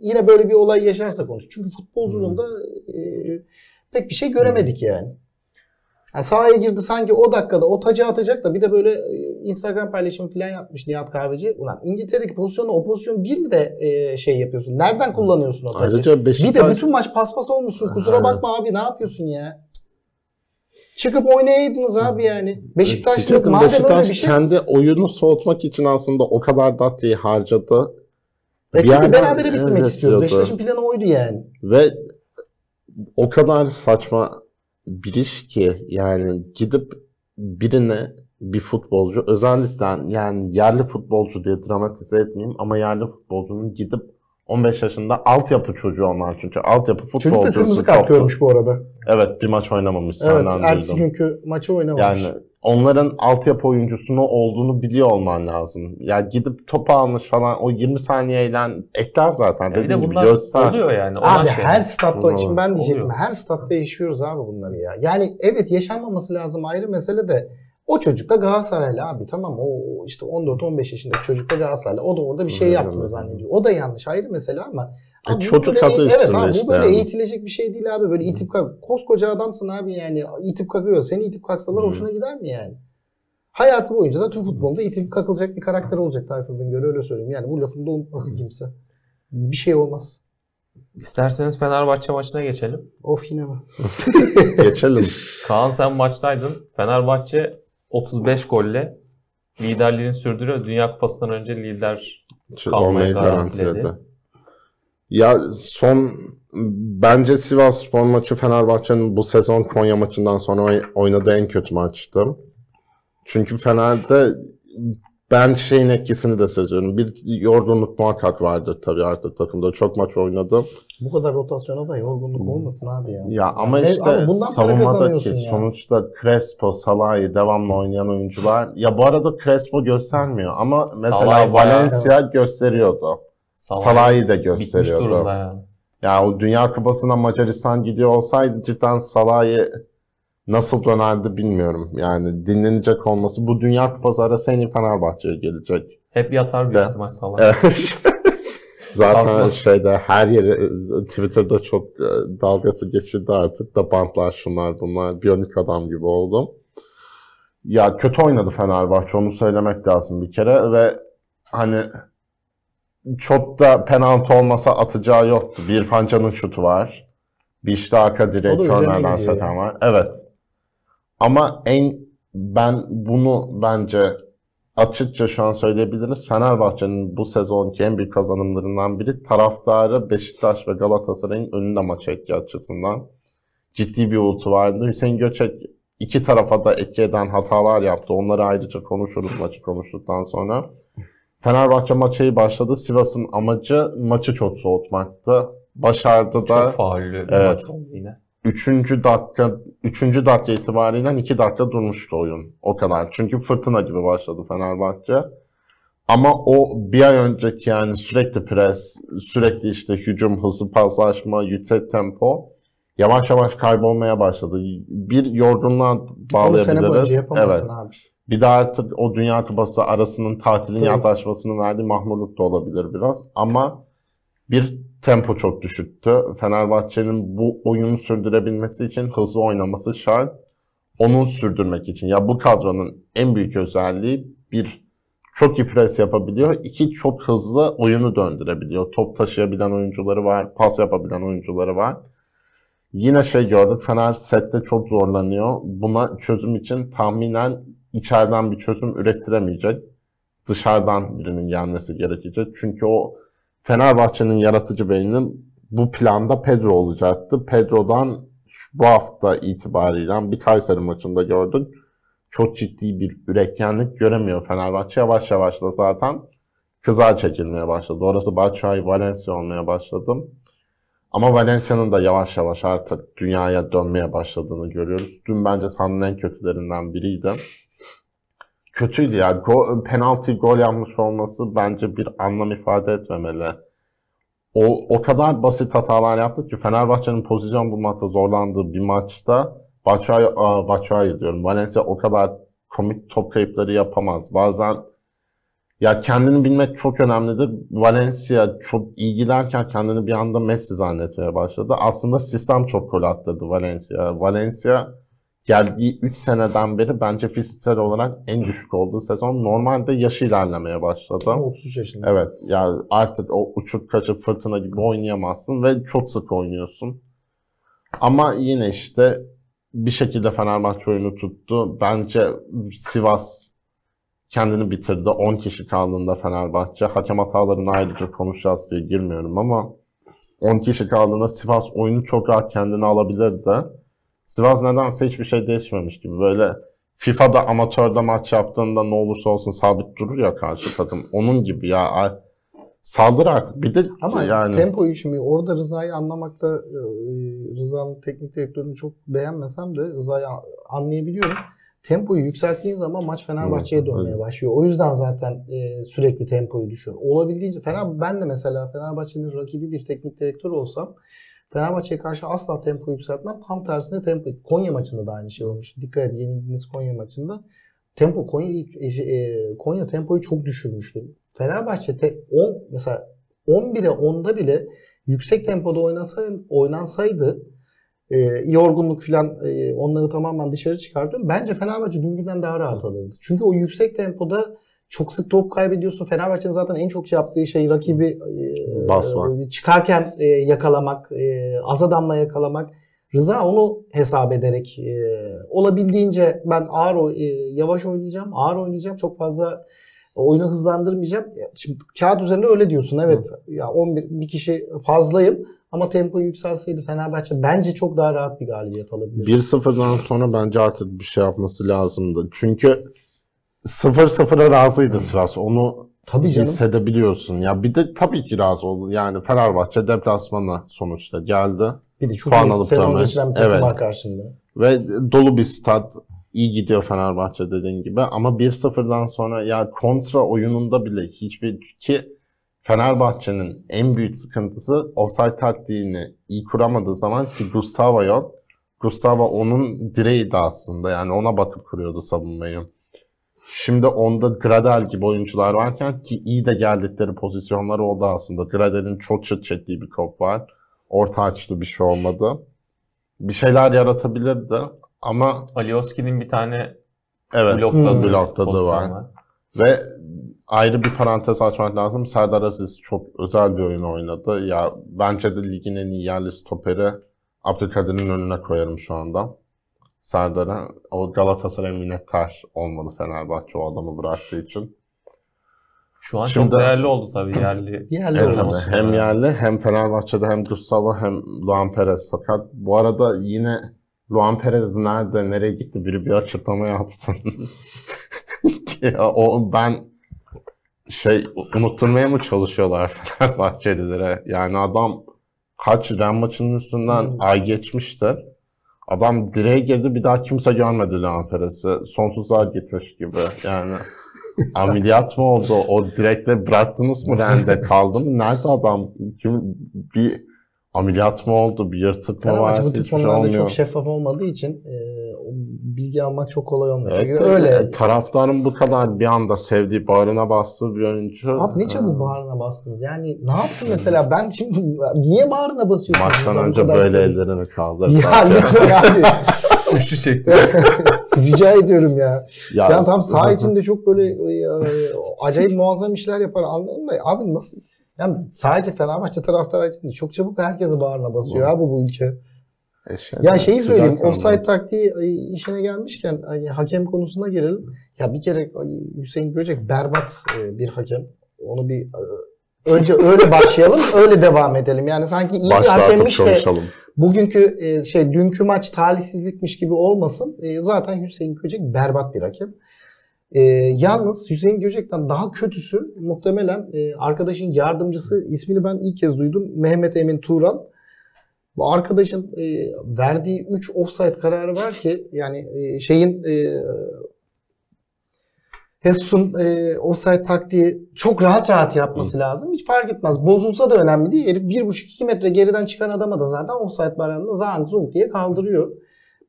yine böyle bir olay yaşarsa konuş. Çünkü futbolculuğunda e, pek bir şey göremedik yani. Yani sahaya girdi sanki o dakikada o tacı atacak da bir de böyle e, Instagram paylaşımı falan yapmış Nihat Kahveci. Ulan İngiltere'deki pozisyonu o pozisyon bir mi de e, şey yapıyorsun? Nereden kullanıyorsun o tacı? Ayrıca bir Beşiktaş de bütün maç paspas olmuşsun. Kusura bakma abi ne yapıyorsun ya? Çıkıp oynayaydınız abi yani. Beşiktaşlık Diyecektim, madem Beşiktaş öyle bir şey. kendi oyunu soğutmak için aslında o kadar dakikayı harcadı. Ve Bir çünkü yerden berabere bitirmek evet istiyordu. Beşiktaş'ın planı oydu yani. Ve o kadar saçma bir iş ki yani gidip birine bir futbolcu özellikle yani yerli futbolcu diye dramatize etmeyeyim ama yerli futbolcunun gidip 15 yaşında altyapı çocuğu onlar çünkü altyapı futbolcusu. Çocuk da kırmızı kart görmüş bu arada. Evet bir maç oynamamış Evet, ertesi günkü maçı oynamamış. Yani onların altyapı oyuncusunu olduğunu biliyor olman lazım. Ya gidip topu almış falan o 20 saniyeyle ekler zaten Ya bir de gibi göster. oluyor yani. Olan Abi şey. her statta, şimdi ben diyecektim Oluyor. her statta yaşıyoruz abi bunları ya. Yani evet yaşanmaması lazım ayrı mesele de o çocuk da Galatasaraylı abi tamam o işte 14-15 yaşındaki çocuk da Galatasaraylı. O da orada bir şey yaptığını zannediyor. O da yanlış ayrı mesele ama abi bu çocuk adı Evet üstünde abi bu işte böyle yani. eğitilecek bir şey değil abi. Böyle itip kalk. Koskoca adamsın abi yani. itip kakıyor. Seni itip kaksalar Hı. hoşuna gider mi yani? Hayatı boyunca da Türk futbolunda itip kakılacak bir karakter olacak Tayfur Bingöl öyle söyleyeyim. Yani bu lafını da unutmasın kimse. Bir şey olmaz. İsterseniz Fenerbahçe maçına geçelim. Of yine mi? Geçelim. Kaan sen maçtaydın. Fenerbahçe 35 golle liderliğini sürdürüyor. Dünya Kupası'ndan önce lider Kalmayı olmayı garantiledi. garantiledi. Ya son bence Sivas Spor maçı Fenerbahçe'nin bu sezon Konya maçından sonra oy- oynadığı en kötü maçtı. Çünkü Fener'de ben şeyin etkisini de seziyorum. Bir yorgunluk muhakkak vardır tabii artık takımda. Çok maç oynadım. Bu kadar rotasyona da yorgunluk olmasın abi ya. Ya ama Ne- işte ama savunmadaki ya. sonuçta Crespo, Salah'ı devamlı oynayan oyuncular. Ya bu arada Crespo göstermiyor ama mesela Salah Valencia gösteriyordu. Salah Salah'ı da gösteriyordu. yani. Ya o Dünya Kupası'na Macaristan gidiyor olsaydı cidden Salah'ı nasıl dönerdi bilmiyorum. Yani dinlenecek olması bu Dünya Kupası arası en iyi Fenerbahçe'ye gelecek. Hep yatar büyük ihtimal Salah. Zaten Kalkmaz. şeyde her yeri e, Twitter'da çok e, dalgası geçildi artık da bantlar şunlar bunlar biyonik adam gibi oldum. Ya kötü oynadı Fenerbahçe onu söylemek lazım bir kere ve hani çok da penaltı olmasa atacağı yoktu. Bir Fancan'ın şutu var. Bir işte arka üzerine kornerden seten var. Evet. Ama en ben bunu bence açıkça şu an söyleyebiliriz. Fenerbahçe'nin bu sezonki en büyük kazanımlarından biri taraftarı Beşiktaş ve Galatasaray'ın önünde maç etki açısından. Ciddi bir uğultu vardı. Hüseyin Göçek iki tarafa da etki eden hatalar yaptı. Onları ayrıca konuşuruz maçı konuştuktan sonra. Fenerbahçe maçı iyi başladı. Sivas'ın amacı maçı çok soğutmaktı. Başardı da. Çok faullü bir Evet. maç oldu yine. Üçüncü dakika, üçüncü dakika itibariyle iki dakika durmuştu oyun. O kadar. Çünkü fırtına gibi başladı Fenerbahçe. Ama o bir ay önceki yani sürekli pres, sürekli işte hücum, hızlı paslaşma, yüksek tempo yavaş yavaş kaybolmaya başladı. Bir yorgunluğa Onu sene boyunca bağlayabiliriz. Evet. yapamazsın abi. Bir de artık o Dünya Kupası arasının tatilin Tabii. yaklaşmasını verdiği mahmurluk da olabilir biraz. Ama bir tempo çok düşüktü. Fenerbahçe'nin bu oyunu sürdürebilmesi için hızlı oynaması şart. Onu sürdürmek için. Ya bu kadronun en büyük özelliği bir çok iyi pres yapabiliyor. iki çok hızlı oyunu döndürebiliyor. Top taşıyabilen oyuncuları var. Pas yapabilen oyuncuları var. Yine şey gördük. Fener sette çok zorlanıyor. Buna çözüm için tahminen içeriden bir çözüm üretilemeyecek. Dışarıdan birinin gelmesi gerekecek. Çünkü o Fenerbahçe'nin yaratıcı beyninin bu planda Pedro olacaktı. Pedro'dan bu hafta itibariyle bir Kayseri maçında gördük. Çok ciddi bir üretkenlik göremiyor Fenerbahçe. Yavaş yavaş da zaten kıza çekilmeye başladı. Orası Batshuayi, Valencia olmaya başladı. Ama Valencia'nın da yavaş yavaş artık dünyaya dönmeye başladığını görüyoruz. Dün bence sahanın en kötülerinden biriydi. Kötüydü ya. Go, penaltı gol yapmış olması bence bir anlam ifade etmemeli. O, o kadar basit hatalar yaptı ki Fenerbahçe'nin pozisyon bulmakta zorlandığı bir maçta Batshuayi, Batshuayi diyorum. Valencia o kadar komik top kayıpları yapamaz. Bazen ya kendini bilmek çok önemlidir. Valencia çok iyi kendini bir anda Messi zannetmeye başladı. Aslında sistem çok gol attırdı Valencia. Valencia geldiği 3 seneden beri bence fiziksel olarak en düşük olduğu sezon. Normalde yaşı ilerlemeye başladı. Ama 33 yaşında. Evet yani artık o uçuk kaçıp fırtına gibi oynayamazsın ve çok sık oynuyorsun. Ama yine işte bir şekilde Fenerbahçe oyunu tuttu. Bence Sivas kendini bitirdi. 10 kişi kaldığında Fenerbahçe. Hakem hatalarını ayrıca konuşacağız diye girmiyorum ama 10 kişi kaldığında Sivas oyunu çok rahat kendine alabilirdi. Sivas nedense hiçbir şey değişmemiş gibi. Böyle FIFA'da amatörde maç yaptığında ne olursa olsun sabit durur ya karşı takım. Onun gibi ya. Saldır artık. Bir de Ama yani tempoyu şimdi orada Rıza'yı anlamakta e, Rıza'nın teknik direktörünü çok beğenmesem de Rıza'yı anlayabiliyorum. Tempoyu yükselttiğin zaman maç Fenerbahçe'ye dönmeye başlıyor. O yüzden zaten e, sürekli tempoyu düşüyor. Olabildiğince Fener ben de mesela Fenerbahçe'nin rakibi bir teknik direktör olsam Fenerbahçe'ye karşı asla tempo yükseltmem. Tam tersine tempo. Konya maçında da aynı şey olmuş. Dikkat edin yenildiğiniz Konya maçında. Tempo Konya e, e, Konya tempoyu çok düşürmüştü. Fenerbahçe te, 10 mesela 11'e 10'da bile yüksek tempoda oynasaydı, oynansaydı e, yorgunluk falan e, onları tamamen dışarı çıkartıyorum. Bence Fenerbahçe dünkünden daha rahat alırdı. Çünkü o yüksek tempoda çok sık top kaybediyorsun. Fenerbahçe'nin zaten en çok yaptığı şey rakibi e, Basmak. çıkarken e, yakalamak, e, az adamla yakalamak. Rıza onu hesap ederek e, olabildiğince ben ağır e, yavaş oynayacağım, ağır oynayacağım. Çok fazla oyunu hızlandırmayacağım. Ya Şimdi kağıt üzerinde öyle diyorsun. Evet. Ya 11 bir kişi fazlayım ama tempo yükselseydi Fenerbahçe bence çok daha rahat bir galibiyet alabilirdi. 1-0'dan sonra bence artık bir şey yapması lazımdı. Çünkü 0-0'a razıydı Sivas. Onu Tabii canım. hissedebiliyorsun. Ya bir de tabii ki razı oldu. Yani Fenerbahçe deplasmana sonuçta geldi. Bir de çok puan iyi sezon geçiren bir takım Evet. var karşında. Ve dolu bir stat. iyi gidiyor Fenerbahçe dediğin gibi. Ama 1-0'dan sonra ya kontra oyununda bile hiçbir ki Fenerbahçe'nin en büyük sıkıntısı offside taktiğini iyi kuramadığı zaman ki Gustavo yok. Gustavo onun direğiydi aslında. Yani ona bakıp kuruyordu savunmayı. Şimdi onda Gradel gibi oyuncular varken ki iyi de geldikleri pozisyonlar oldu aslında. Gradel'in çok çıt çektiği bir kop var. Orta açtı bir şey olmadı. Bir şeyler yaratabilirdi ama Alioski'nin bir tane Evet, blokladığı Hmm. blokladığı pozisyon var. Ve ayrı bir parantez açmak lazım. Serdar Aziz çok özel bir oyun oynadı. Ya bence de ligin en iyi yerli stoperi Abdülkadir'in önüne koyarım şu anda. Serdar'a. O Galatasaray minnettar olmalı Fenerbahçe o adamı bıraktığı için. Şu an Şimdi- çok değerli oldu tabii yerli. Yerli Evet, olması. hem yerli hem Fenerbahçe'de hem Gustavo hem Luan Perez sakat. Bu arada yine Luan Perez nerede, nereye gitti biri bir açıklama yapsın. ya, o ben şey unutturmaya mı çalışıyorlar Fenerbahçelilere? Yani adam kaç Ren maçının üstünden Hmm. ay geçmişti. Adam direğe girdi bir daha kimse görmedi Luan Perez'i. Sonsuzluğa gitmiş gibi. Yani ameliyat mı oldu? O direkte bıraktınız mı Ren'de kaldı mı? Nerede adam? Kim bir ameliyat mı oldu? Bir yırtık mı var? Hiçbir şey olmuyor. çok şeffaf olmadığı için e, bilgi almak çok kolay olmuyor. Evet, Çünkü öyle. Taraftarın bu kadar bir anda sevdiği, bağrına bastığı bir oyuncu. Abi ne çabuk Ee, bağrına bastınız? Yani ne yaptın mesela? Ben şimdi niye bağrına basıyorsunuz? Maçtan önce böyle sevin- ellerini kaldır. Ya lütfen abi. Üçlü çekti. Rica ediyorum ya. Ya, Ya tam saha içinde çok böyle e, acayip muazzam işler yapar anladın mı? Abi nasıl? Yani sadece Fenerbahçe taraftarı için değil, çok çabuk herkesi bağrına basıyor abi bu ülke. E şey, Ya şeyi söyleyeyim, offside taktiği işine gelmişken hani hakem konusuna gelelim. Ya bir kere Hüseyin Göcek berbat e, bir hakem. Onu bir e, önce öyle başlayalım, öyle devam edelim. Yani sanki iyi bir Başlatıp hakemmiş de bugünkü e, şey dünkü maç talihsizlikmiş gibi olmasın. Zaten Hüseyin Göcek berbat bir hakem. E, yalnız Hüseyin Göcek'ten daha kötüsü muhtemelen e, arkadaşın yardımcısı ismini ben ilk kez duydum. Mehmet Emin Tural. Bu arkadaşın e, verdiği 3 offside kararı var ki yani e, şeyin e, Hesus'un e, offside taktiği çok rahat rahat yapması lazım. Hiç fark etmez. Bozulsa da önemli değil. Herif 1,5-2 metre geriden çıkan adama da zaten offside bayrağını zan zung diye kaldırıyor.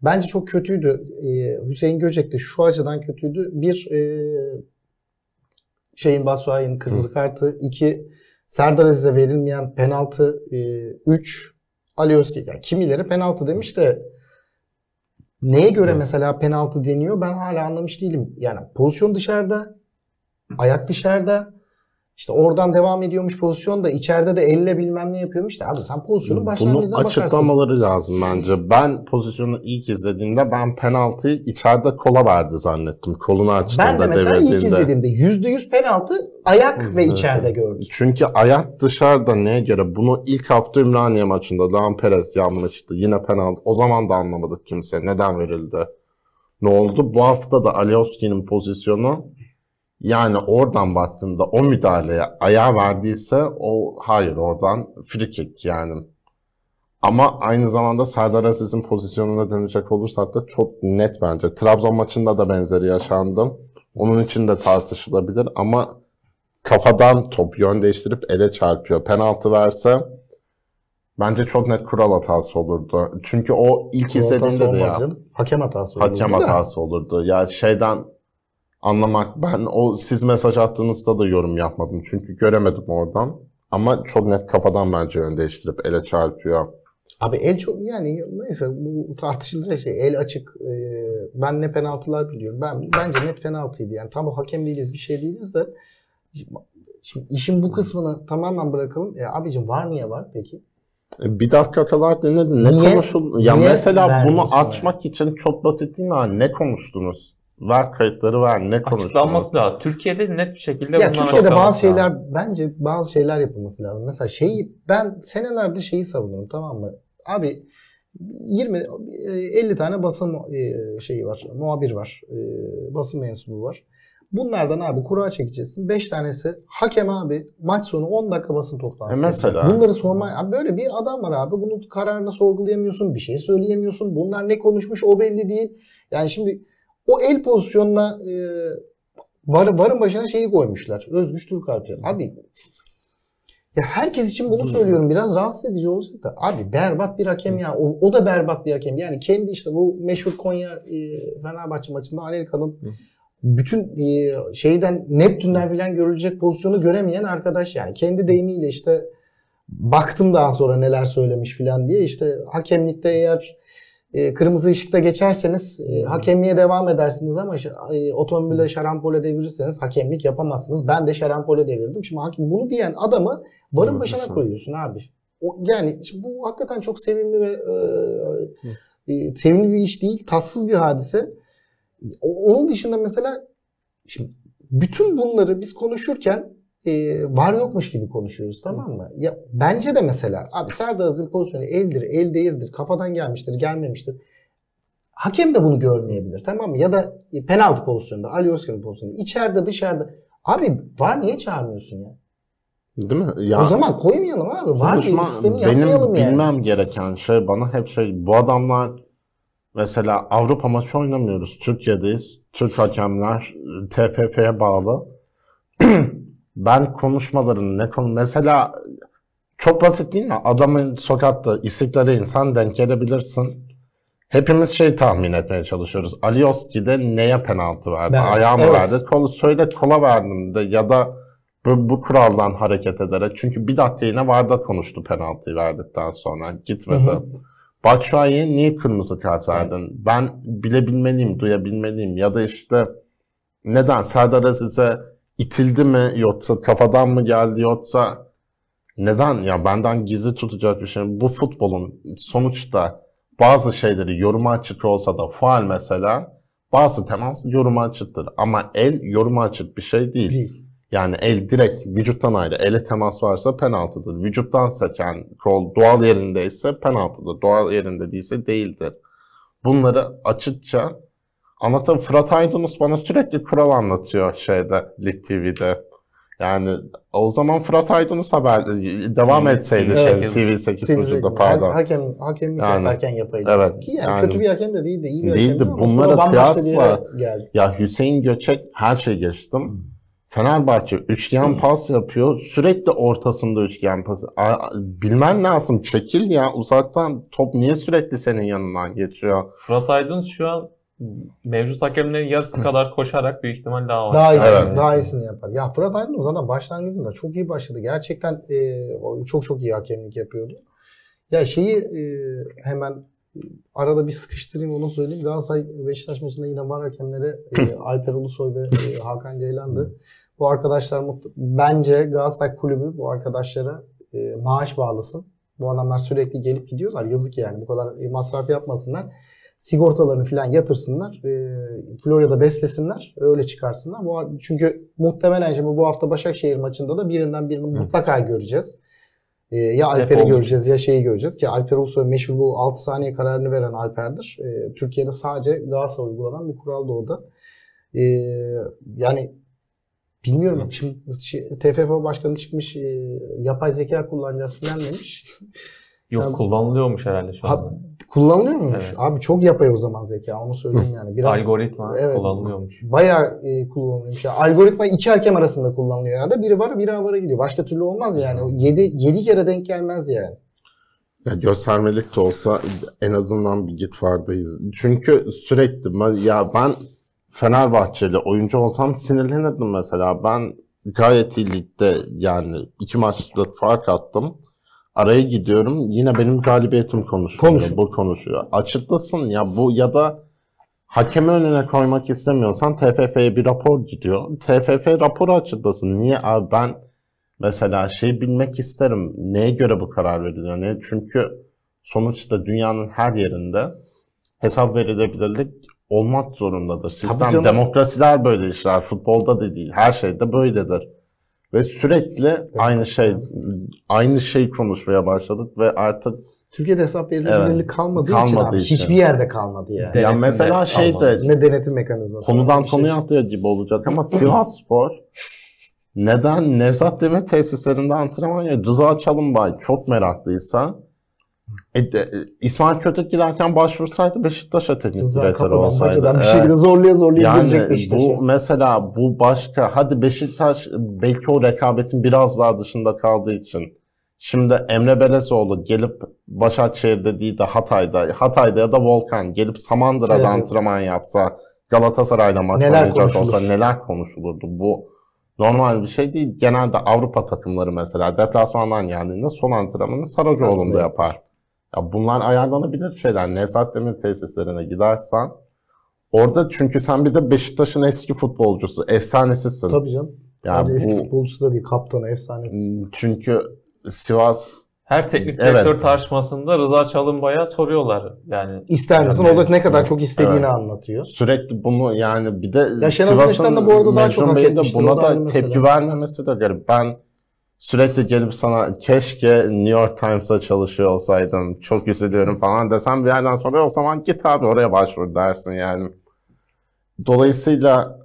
Bence çok kötüydü. E, Hüseyin Göcek de şu açıdan kötüydü. Bir e, şeyin Basuay'ın kırmızı kartı. iki Serdar Aziz'e verilmeyen penaltı. E, üç Alioski. Yani kimileri penaltı demiş de neye göre mesela penaltı deniyor ben hala anlamış değilim. Yani pozisyon dışarıda, ayak dışarıda. İşte oradan devam ediyormuş pozisyon da içeride de elle bilmem ne yapıyormuş da abi sen pozisyonun başlangıcına Bunu bakarsın. açıklamaları lazım bence. Ben pozisyonu ilk izlediğimde ben penaltıyı içeride kola verdi zannettim. Kolunu açtığında Ben de mesela ilk izlediğimde %100 penaltı ayak ve içeride gördüm. Çünkü ayak dışarıda neye göre? Bunu ilk hafta Ümraniye maçında Dağın Perez yapmıştı. Yine penaltı. O zaman da anlamadık kimse. Neden verildi? Ne oldu? Bu hafta da Alioski'nin pozisyonu yani oradan baktığında o müdahaleye ayağı verdiyse o hayır oradan free kick yani. Ama aynı zamanda Serdar Aziz'in pozisyonuna dönecek olursak da çok net bence. Trabzon maçında da benzeri yaşandı. Onun için de tartışılabilir ama kafadan top yön değiştirip ele çarpıyor. Penaltı verse bence çok net kural hatası olurdu. Çünkü o ilk Kural hatası izlediğimde de ya. Hakem hatası olur. hakem hatası olurdu. Ya şeyden anlamak ben o siz mesaj attığınızda da yorum yapmadım. Çünkü göremedim oradan. Ama çok net kafadan bence yön değiştirip ele çarpıyor. Abi el çok yani neyse bu tartışılacak şey. El açık. Ee, ben ne penaltılar biliyorum. Ben bence net penaltıydı. Yani tam o hakem değiliz bir şey değiliz de şimdi işin bu kısmını tamamen bırakalım. E, abicim var niye var peki? E, Bir dakika kadar dinledin. Ne Niye- konuşuldu? Ya niye mesela bunu açmak için çok basit değil mi? abi? Ne konuştunuz? Ver kayıtları ver. Ne konuştunuz? Açıklanması lazım. Türkiye'de net bir şekilde Ya Türkiye'de bazı şeyler lazım. bence bazı şeyler yapılması lazım. Mesela şeyi ben senelerdir şeyi savunurum tamam mı? Abi 20 e, 50 tane basın e, şeyi var. Muhabir var. e, Basın mensubu var. Bunlardan abi kura çekeceksin. 5 tanesi hakem abi maç sonu 10 dakika basın toplantısı. E mesela? Bunları sorma. Abi böyle bir adam var abi. Bunun kararını sorgulayamıyorsun. Bir şey söyleyemiyorsun. Bunlar ne konuşmuş o belli değil. Yani şimdi o el pozisyonuna e, var, varın başına şeyi koymuşlar. Özgüç Türkalp. Abi ya herkes için bunu söylüyorum. Biraz rahatsız edici olacak da. Abi berbat bir hakem ya. O, o da berbat bir hakem. Yani kendi işte bu meşhur Konya e, Fenerbahçe maçında Anelka'nın bütün e, şeyden Neptün'den filan görülecek pozisyonu göremeyen arkadaş yani. Kendi deyimiyle işte baktım daha sonra neler söylemiş filan diye işte hakemlikte eğer e, kırmızı ışıkta geçerseniz e, hakemliğe devam edersiniz ama e, otomobile şarampole devirirseniz hakemlik yapamazsınız. Ben de şarampole devirdim. Şimdi hakim bunu diyen adamı barın başına koyuyorsun abi. O, yani bu hakikaten çok sevimli ve e, e, sevimli bir iş değil. Tatsız bir hadise. O- Onun dışında mesela şimdi bütün bunları biz konuşurken e, var yokmuş gibi konuşuyoruz tamam mı? Ya bence de mesela abi Serdar Aziz'in pozisyonu eldir, el değildir, kafadan gelmiştir, gelmemiştir. Hakem de bunu görmeyebilir tamam mı? Ya da e, penaltı pozisyonunda, Ali Özkan'ın pozisyonunda, içeride dışarıda. Abi var niye çağırmıyorsun ya? Değil mi? Ya, o zaman koymayalım abi. Var konuşma- bir sistemi benim yapmayalım yani. bilmem gereken şey bana hep şey bu adamlar mesela Avrupa maçı oynamıyoruz. Türkiye'deyiz. Türk hakemler TFF'ye bağlı. ben konuşmalarını ne konu mesela çok basit değil mi? Adamın sokakta istiklale insan denk gelebilirsin. Hepimiz şey tahmin etmeye çalışıyoruz. Alioski'de neye penaltı verdi? Ben- Ayağı mı evet. verdi? Kolu söyle kola verdim de ya da bu, bu kuraldan hareket ederek. Çünkü bir dakika yine Varda konuştu penaltıyı verdikten sonra. Gitmedi. Hı hı. Batshuayi'ye niye kırmızı kart verdin? Ben bilebilmeliyim, duyabilmeliyim. Ya da işte neden Serdar Aziz'e itildi mi yoksa kafadan mı geldi yoksa neden ya benden gizli tutacak bir şey? Bu futbolun sonuçta bazı şeyleri yoruma açık olsa da faal mesela bazı temas yoruma açıktır. Ama el yoruma açık bir şey değil. Değil. Yani el direkt vücuttan ayrı. Ele temas varsa penaltıdır. Vücuttan seken kol doğal yerindeyse penaltıdır. Doğal yerinde değilse değildir. Bunları açıkça anlatan Fırat Aydınus bana sürekli kural anlatıyor şeyde Lig TV'de. Yani o zaman Fırat Aydınus haber devam TV etseydi şey, Evet. TV 8.30'da pardon. Hakem, hakemlik Yani, yaparken yapaydı. evet, Ki yani, yani- kötü bir hakem de değildi. iyi bir Değildi. hakemdi ama Bunlara sonra bambaşka bir kıyasla-. Ya Hüseyin Göçek her şey geçtim. Fenerbahçe üçgen pas yapıyor. Sürekli ortasında üçgen pas. Bilmen lazım. Çekil ya uzaktan. Top niye sürekli senin yanından geçiyor? Fırat Aydın şu an mevcut hakemlerin yarısı kadar koşarak büyük ihtimal daha Daha iyisini, Evet. daha iyisini yapar. Ya Fırat Aydın zaten başlangıcında çok iyi başladı. Gerçekten e, o çok çok iyi hakemlik yapıyordu. Ya şeyi e, hemen arada bir sıkıştırayım onu söyleyeyim. Galatasaray Beşiktaş maçında yine var hakemleri e, Alper Ulusoy ve e, Hakan Ceylan'dı. Bu arkadaşlar mutlu. Bence Galatasaray kulübü bu arkadaşlara e, maaş bağlasın. Bu adamlar sürekli gelip gidiyorlar. Yazık yani. Bu kadar e, masraf yapmasınlar. Sigortalarını falan yatırsınlar. E, Florya'da beslesinler. Öyle çıkarsınlar. Bu, çünkü muhtemelen şimdi bu hafta Başakşehir maçında da birinden birini mutlaka göreceğiz. E, ya Alper'i göreceğiz ya şeyi göreceğiz. Ki Alper Ulusoy meşhur bu 6 saniye kararını veren Alper'dir. E, Türkiye'de sadece Galatasaray uygulanan bir kural da o da. E, yani bilmiyorum. Şimdi şey, TFF başkanı çıkmış e, yapay zeka kullanacağız falan demiş. Yok Yani- kullanılıyormuş herhalde şu Ha, anda. kullanılıyor muymuş? Evet. Abi çok yapay o zaman zeka onu söyleyeyim yani. Biraz Algoritma Evet. kullanılıyormuş. bayağı e, kullanılıyormuş. Yani algoritma iki hakem arasında kullanılıyor herhalde. Biri var biri avara gidiyor. Başka türlü olmaz yani. O 7 7 kere denk gelmez yani. Ya göstermelik de olsa en azından bir git vardayız. Çünkü sürekli ya ben Fenerbahçeli oyuncu olsam sinirlenirdim mesela. Ben gayet iyi ligde yani iki maçlık fark attım. Araya gidiyorum yine benim galibiyetim konuşuyor. Konuşuyor. Bu konuşuyor. Açıklasın ya bu ya da hakemi önüne koymak istemiyorsan TFF'ye bir rapor gidiyor. TFF raporu açıklasın. Niye abi ben mesela şey bilmek isterim. Neye göre bu karar veriliyor? Ne? Çünkü sonuçta dünyanın her yerinde hesap verilebilirlik olmak zorundadır. Sistem demokrasiler böyle işler. Futbolda da değil. Her şeyde böyledir. Ve sürekli aynı şey aynı şey konuşmaya başladık ve artık Türkiye'de hesap verilebilirlik Evet. kalmadığı, için, Kalmadığı abi, için. hiçbir yerde kalmadı yani. De- ya Denetim mesela de şeyde kalmadı. Ne denetim mekanizması. konudan bir şey. konuya atlıyor gibi olacak ama Sivas Spor neden Nevzat Demir tesislerinde antrenman ya Rıza Çalınbay çok meraklıysa e, de- e, İsmail Kötek giderken başvursaydı Beşiktaş'a teknik direktör olsaydı. bacadan bir şekilde zorluya girecek Yani Beşiktaş'a. bu mesela bu başka hadi Beşiktaş belki o rekabetin biraz daha dışında kaldığı için şimdi Emre Belezoğlu gelip Başakşehir'de değil de Hatay'da Hatay'da ya da Volkan gelip Samandıra'da Evet. antrenman yapsa Galatasaray'la maç Neler oynayacak olsa konuşulur? neler konuşulurdu bu normal bir şey değil. Genelde Avrupa takımları mesela deplasmandan geldiğinde son antrenmanı Saracoğlu'nda Evet. yapar. Ya bunlar ayarlanabilir şeyler. Nevzat Demir tesislerine gidersen orada çünkü sen bir de Beşiktaş'ın eski futbolcusu, efsanesisin. Tabii canım. Ya Sadece eski bu- futbolcusu da değil, kaptanı, efsanesi. Çünkü Sivas Her teknik Evet. direktör tartışmasında Rıza Çalınbay'a soruyorlar. Yani İster misin? Yani- O da ne kadar çok istediğini Evet. anlatıyor. sürekli bunu yani bir de Ya Sivas'ın de bu arada daha çok Bey'in de buna da da tepki vermemesi de garip. Ben sürekli gelip sana keşke New York Times'da çalışıyor olsaydın çok üzülüyorum falan desem bir yerden sonra o zaman git abi oraya başvur dersin yani. Dolayısıyla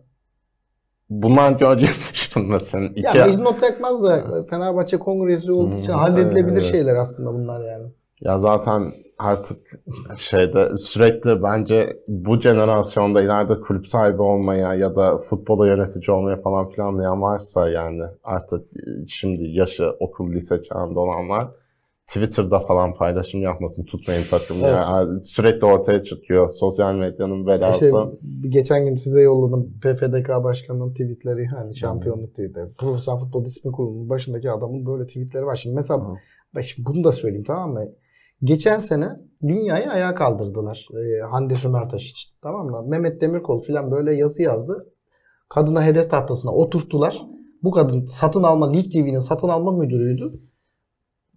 bunlar gölge düşünmesin. Ya İki, Mecnun Otakmaz da Fenerbahçe kongresi olduğu için halledilebilir evet. şeyler aslında bunlar yani. Ya zaten artık şeyde sürekli bence bu jenerasyonda ileride kulüp sahibi olmaya ya da futbola yönetici olmaya falan planlayan varsa yani artık şimdi yaşı okul lise çağında olanlar Twitter'da falan paylaşım yapmasın tutmayın takımı Evet. ya. Sürekli ortaya çıkıyor sosyal medyanın belası. İşte geçen gün size yolladım PFDK Başkanı'nın tweetleri hani şampiyonluk tweetleri. Profesyonel Futbol Disiplin Kurulu'nun başındaki adamın böyle tweetleri var. Şimdi mesela Hı. ben şimdi bunu da söyleyeyim tamam mı? Geçen sene dünyayı ayağa kaldırdılar. Ee, Hande Sümertaş için. Tamam mı? Mehmet Demirkol falan böyle yazı yazdı. Kadına hedef tahtasına oturttular. Bu kadın satın alma, Lig TV'nin satın alma müdürüydü.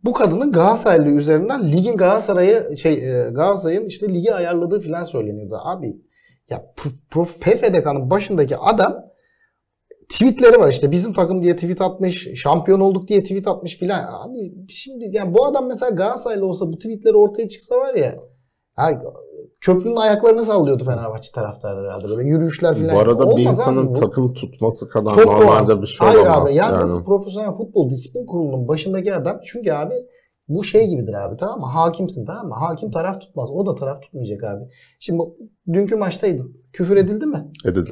Bu kadının Galatasaraylı üzerinden ligin Galatasaray'ı şey e, Galatasaray'ın işte ligi ayarladığı falan söyleniyordu. Abi ya P- Prof PFDK'nın başındaki adam tweetleri var işte bizim takım diye tweet atmış, şampiyon olduk diye tweet atmış filan. Abi şimdi yani bu adam mesela Galatasaraylı olsa bu tweetleri ortaya çıksa var ya, ya köprünün ayaklarını sallıyordu Fenerbahçe taraftarı herhalde. Böyle yürüyüşler filan. Bu arada bir Olmaz abi insanın bu. takım tutması kadar Çok normalde doğal. bir şey Hayır olamaz. abi yalnız yani. profesyonel futbol disiplin kurulunun başındaki adam çünkü abi bu şey gibidir abi tamam mı? Hakimsin tamam mı? Hakim taraf tutmaz. O da taraf tutmayacak abi. Şimdi dünkü maçtaydın. Küfür edildi mi? Edildi.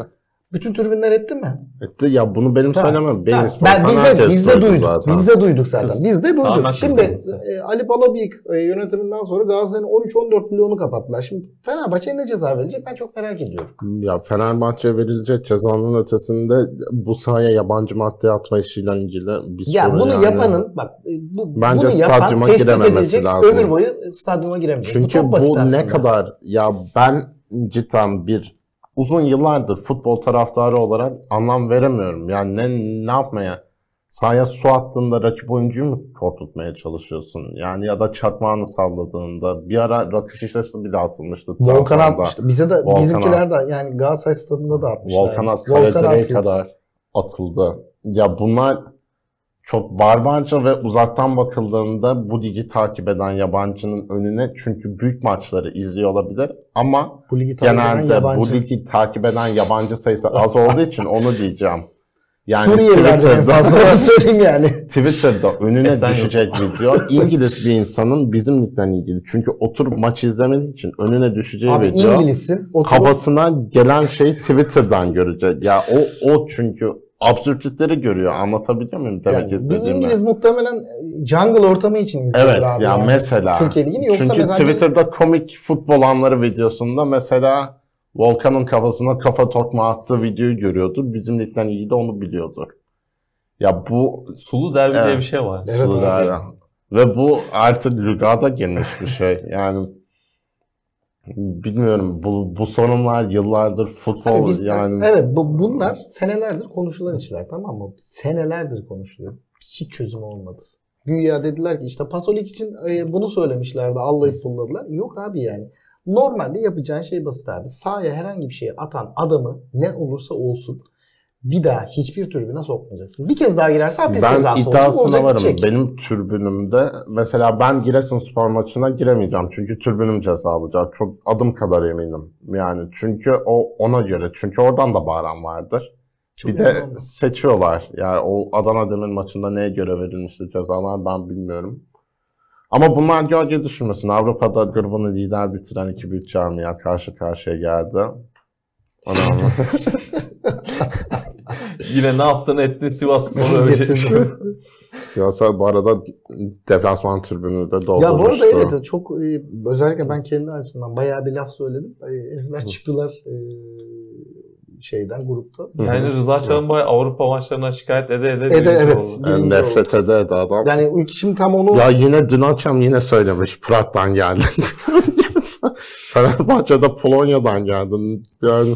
Bütün tribünler etti mi? Etti. Ya bunu benim Tamam. söylemem. Benim sportan ben biz de biz de duydu duyduk. zaten. Biz de duyduk zaten. Kız. Biz de duyduk. Şimdi e, Ali Palabıyık e, yönetiminden sonra Galatasaray'ın 13-14 milyonu kapattılar. Şimdi Fenerbahçe ne ceza verecek ben çok merak ediyorum. Ya Fenerbahçe'ye verilecek cezanın ötesinde bu sahaya yabancı madde atma işiyle ilgili bir Ya sorun bunu yani. yapanın bak e, bu Bence bunu yapan stadyuma tespit girememesi lazım. Ömür boyu stadyuma giremeyecek. Çünkü bu, basit ne aslında. kadar ya ben cidden bir uzun yıllardır futbol taraftarı olarak anlam veremiyorum. Yani ne ne yapmaya? Sahaya su attığında rakip oyuncuyu mu korkutmaya çalışıyorsun? Yani ya da çakmağını salladığında bir ara rakı şişesi bile atılmıştı. Volkan atmıştı. Bize de Volkan'a. bizimkiler de yani Galatasaray stadında da atmışlar. Volkan atlet. kadar atıldı. Ya bunlar çok barbarca ve uzaktan bakıldığında bu ligi takip eden yabancının önüne çünkü büyük maçları izliyor olabilir ama bu ligi takip eden genelde yabancı. bu ligi takip eden yabancı sayısı az olduğu için onu diyeceğim. Yani Suriyeliler de en Twitter'da, fazla söyleyeyim yani. Twitter'da önüne Esenyurt. düşecek video İngiliz bir insanın bizim ligden ilgili. Çünkü oturup maç izlemediği için önüne düşeceği Abi video İngilizsin. oturup- kafasına gelen şeyi Twitter'dan görecek. Ya o o çünkü absürtlükleri görüyor. Anlatabiliyor muyum demek yani bir istediğimi? İngiliz muhtemelen e, jungle ortamı için izliyor Evet abi. ya yani. mesela. Türkiye Ligi'ni yoksa Çünkü mesela Twitter'da komik futbol anları videosunda mesela Volkan'ın kafasına kafa tokma attığı videoyu görüyordu. Bizim ligden iyi de onu biliyordur. Ya bu Sulu derbi Evet. diye bir şey var. Evet, Sulu derbi. Ve bu artık lügada girmiş bir şey. Yani bilmiyorum bu, bu sorunlar yıllardır futbol Hani biz, yani Evet bu, bunlar senelerdir konuşulan işler tamam mı? Senelerdir konuşuluyor. Hiç çözüm olmadı. Güya dediler ki işte Pasolik için e, bunu söylemişlerdi. Allayıp pulladılar. Yok abi yani. Normalde yapacağın şey basit abi. Sahaya herhangi bir şeyi atan adamı ne olursa olsun bir daha hiçbir tribüne sokmayacaksın. Bir kez daha girerse hapis ben cezası olacak. iddiasına olacak varım. bitecek. Benim türbünümde mesela ben Giresunspor maçına giremeyeceğim. Çünkü türbünüm ceza alacak. Çok adım kadar eminim. Yani çünkü o ona göre. Çünkü oradan da bağıran vardır. Bir de normal. seçiyorlar. Yani o Adana Demir maçında neye göre verilmişti cezalar ben bilmiyorum. Ama bunlar gölge düşürmesin. Avrupa'da grubunu lider bitiren iki büyük camia karşı karşıya geldi. Onu anladım. Yine ne yaptın ettin Sivas Spor'u övecek. Siyasal bu arada deplasman türbünü de doldurmuştu. Ya bu arada evet çok e, özellikle ben kendi açımdan bayağı bir laf söyledim. E, Herifler çıktılar e, şeyden grupta. Yani Rıza Çalınbay Avrupa maçlarına şikayet ede ede Ede, evet. oldu. Yani nefret ede ede adam. Yani şimdi tam onu Ya yine dün akşam yine söylemiş Prag'dan geldin. Fenerbahçe'de Polonya'dan geldin. Yani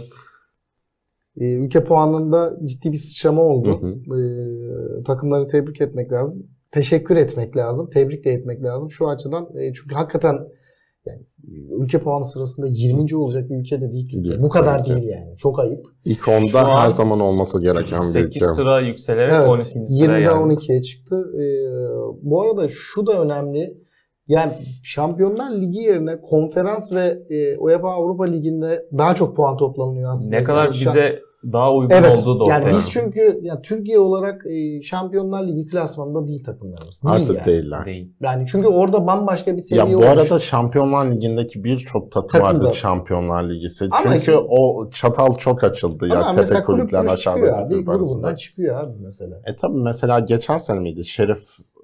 e, ülke puanında ciddi bir sıçrama oldu. Hı E, takımları tebrik etmek lazım. Teşekkür etmek lazım. Tebrik de etmek lazım. Şu açıdan e, çünkü hakikaten yani ülke puanı sırasında 20. olacak bir ülke de değil Türkiye. Bu kadar değil yani. Çok ayıp. ilk onda her zaman olması gereken bir 8 ülke. sıra yükselerek Evet. 12. sıra 20'den yani. 12'ye çıktı. E, bu arada şu da önemli. Yani Şampiyonlar Ligi yerine konferans ve e, UEFA Avrupa Ligi'nde daha çok puan toplanıyor aslında. Ne kadar Yani bize daha uygun Evet. olduğu da ortaya. Yani biz çünkü yani Türkiye olarak e, Şampiyonlar Ligi klasmanında değil takımlarımız. Değil Artık yani. değiller. değil. Yani çünkü orada bambaşka bir seviye Ya bu olmuş. arada Şampiyonlar Ligi'ndeki birçok takım Takım vardı da. Şampiyonlar Ligi'si. Ama Çünkü işte- o çatal çok açıldı ya Ama tepe kulüpler kulüp aşağıda çıkıyor abi. Grubundan çıkıyor abi mesela. E tabi mesela geçen sene miydi? Şerif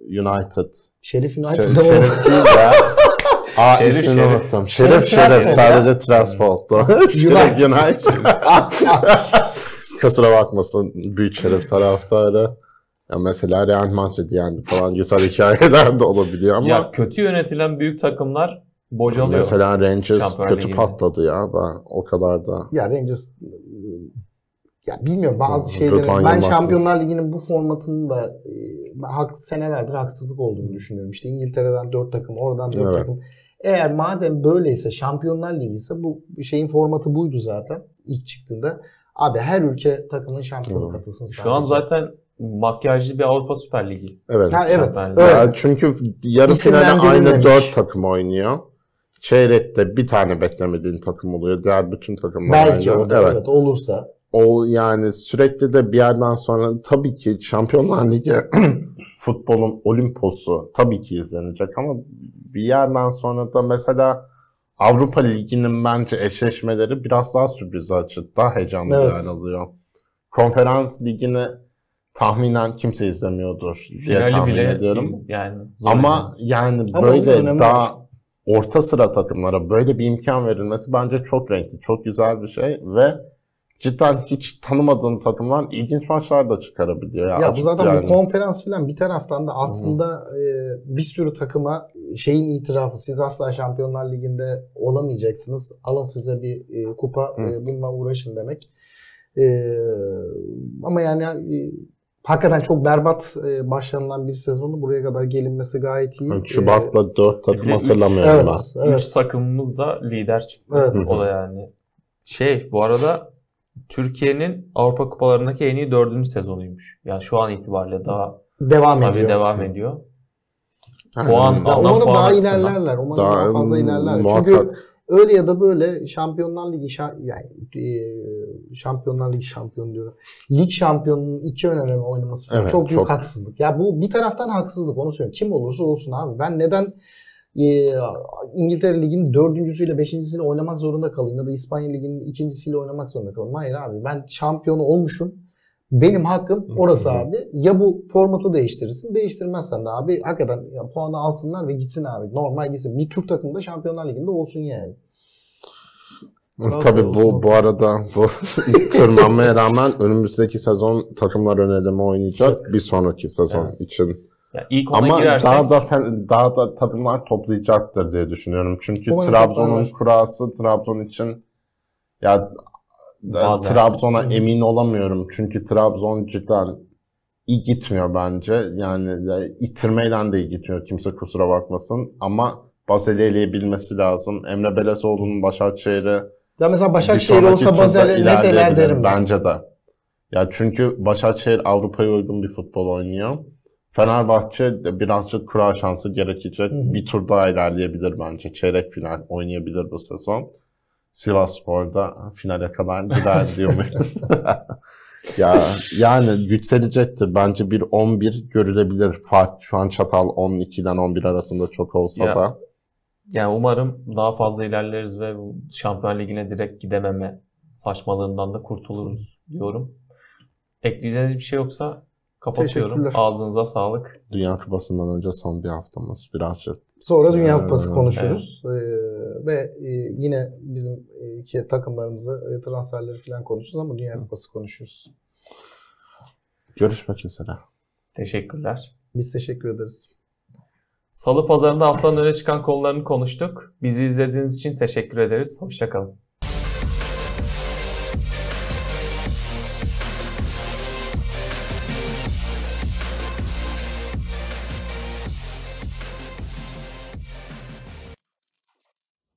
United. Şerif United'da. Şerif değil ya. Aa Şerif, ismini Şerif. unuttum. Şerif Şerif Şerif, Transport sadece Transport'tu. Şerif United. United. Kusura bakmasın büyük Şerif taraftarı. Ya mesela Real Madrid yani falan güzel hikayeler de olabiliyor ama Ya kötü yönetilen büyük takımlar bocalıyor. mesela Rangers Şampiyonlar kötü Ligi'nde. patladı ya ben o kadar da. ya Rangers ya bilmiyorum bazı şeyleri ben Yılmaz. Şampiyonlar Ligi'nin bu formatının da e, hak, senelerdir haksızlık olduğunu düşünüyorum. İşte İngiltere'den 4 takım, oradan 4 Evet. takım. Eğer madem böyleyse Şampiyonlar Ligi ise bu şeyin formatı buydu zaten ilk çıktığında. Abi her ülke takımın şampiyonu katılsın sadece. Şu an zaten makyajlı bir Avrupa Süper Ligi. Evet. Ha, evet. Ligi. öyle. Ya çünkü yarı finale aynı İsimlendirilmemiş. dört takım oynuyor. Çeyrekte bir tane beklemediğin takım oluyor. Diğer bütün takımlar Belki aynı. orada evet. olursa. O yani sürekli de bir yerden sonra tabii ki Şampiyonlar Ligi futbolun olimposu tabii ki izlenecek ama bir yerden sonra da mesela Avrupa Ligi'nin bence eşleşmeleri biraz daha sürpriz açı, daha heyecanlı Evet. bir hal alıyor. Konferans Ligi'ni tahminen kimse izlemiyordur diye Finali tahmin bile ediyorum. iz- yani zor Ama yani Ama böyle daha orta sıra takımlara böyle bir imkan verilmesi bence çok renkli, çok güzel bir şey ve cidden hiç tanımadığın takımlar ilginç maçlar da çıkarabiliyor. Ya, Ya bu zaten yani. bu konferans filan bir taraftan da aslında e, bir sürü takıma şeyin itirafı siz asla Şampiyonlar Ligi'nde olamayacaksınız. Alın size bir e, kupa Hı. e, bununla uğraşın demek. E, ama yani e, hakikaten çok berbat e, başlanılan bir sezonu buraya kadar gelinmesi gayet iyi. Yani Şubat'ta dört takım Bir de üç- hatırlamıyorum evet, ben. evet. Üç takımımız da lider çıktı. Evet. O da yani. Şey bu arada Türkiye'nin Avrupa kupalarındaki en iyi dördüncü sezonuymuş. Yani şu an itibariyle daha devam tabii ediyor. devam ediyor. Yani Puan- Ondan umarım puan daha açısından. ilerlerler. Umarım daha, daha, fazla muhakkak Çünkü öyle ya da böyle Şampiyonlar Ligi şa- yani e, Şampiyonlar Ligi şampiyon diyorum. Lig şampiyonunun iki ön eleme oynaması falan Evet, çok büyük çok. haksızlık. Ya bu bir taraftan haksızlık onu söylüyorum. Kim olursa olsun abi. Ben neden e, İngiltere Ligi'nin dördüncüsüyle beşincisiyle oynamak zorunda kalayım ya da İspanya Ligi'nin ikincisiyle oynamak zorunda kalayım. Hayır abi ben şampiyon olmuşum. Benim hakkım orası abi. Ya bu formatı değiştirirsin. Değiştirmezsen de abi hakikaten ya, puanı alsınlar ve gitsin abi. Normal gitsin. Bir Türk takımı da Şampiyonlar Ligi'nde olsun yani. Tabii bu bu arada bu tırmanmaya rağmen önümüzdeki sezon takımlar öneleme oynayacak bir sonraki sezon Evet. için. Yani ilk ona Ama girersek daha da daha da takımlar toplayacaktır diye düşünüyorum. Çünkü Trabzon'un kurası Trabzon için ya da- Bazen. Trabzon'a emin olamıyorum. Çünkü Trabzon cidden iyi gitmiyor bence. Yani ya, itirmeyle de iyi gitmiyor. Kimse kusura bakmasın. Ama Bazel'i eleyebilmesi lazım. Emre Belezoğlu'nun Başakşehir'i Ya mesela Başakşehir olsa eler ilerleyebilir. derim. ben. Bence de. Ya çünkü Başakşehir Avrupa'ya uygun bir futbol oynuyor. Fenerbahçe birazcık kura şansı gerekecek. Hı hı. Bir tur daha ilerleyebilir bence. Çeyrek final oynayabilir bu sezon. Sivasspor'da finale kadar gider diyor ya yani yükselecektir. Bence bir 11 görülebilir. Fark şu an Çatal 12'den 11 arasında çok olsa Ya. da. yani umarım daha fazla ilerleriz ve bu Şampiyonlar Ligi'ne direkt gidememe saçmalığından da kurtuluruz diyorum. Ekleyeceğiniz bir şey yoksa Kapatıyorum. Teşekkürler. Ağzınıza sağlık. Dünya Kupası'ndan önce son bir haftamız birazcık. Sonra Dünya Ee, Kupası konuşuruz. Ee, ve e, yine bizim e, iki takımlarımızı, e, transferleri falan konuşuruz ama Dünya Kupası konuşuruz. Görüşmek üzere. Teşekkürler. Biz teşekkür ederiz. Salı pazarında haftanın öne çıkan konularını konuştuk. Bizi izlediğiniz için teşekkür ederiz. Hoşçakalın.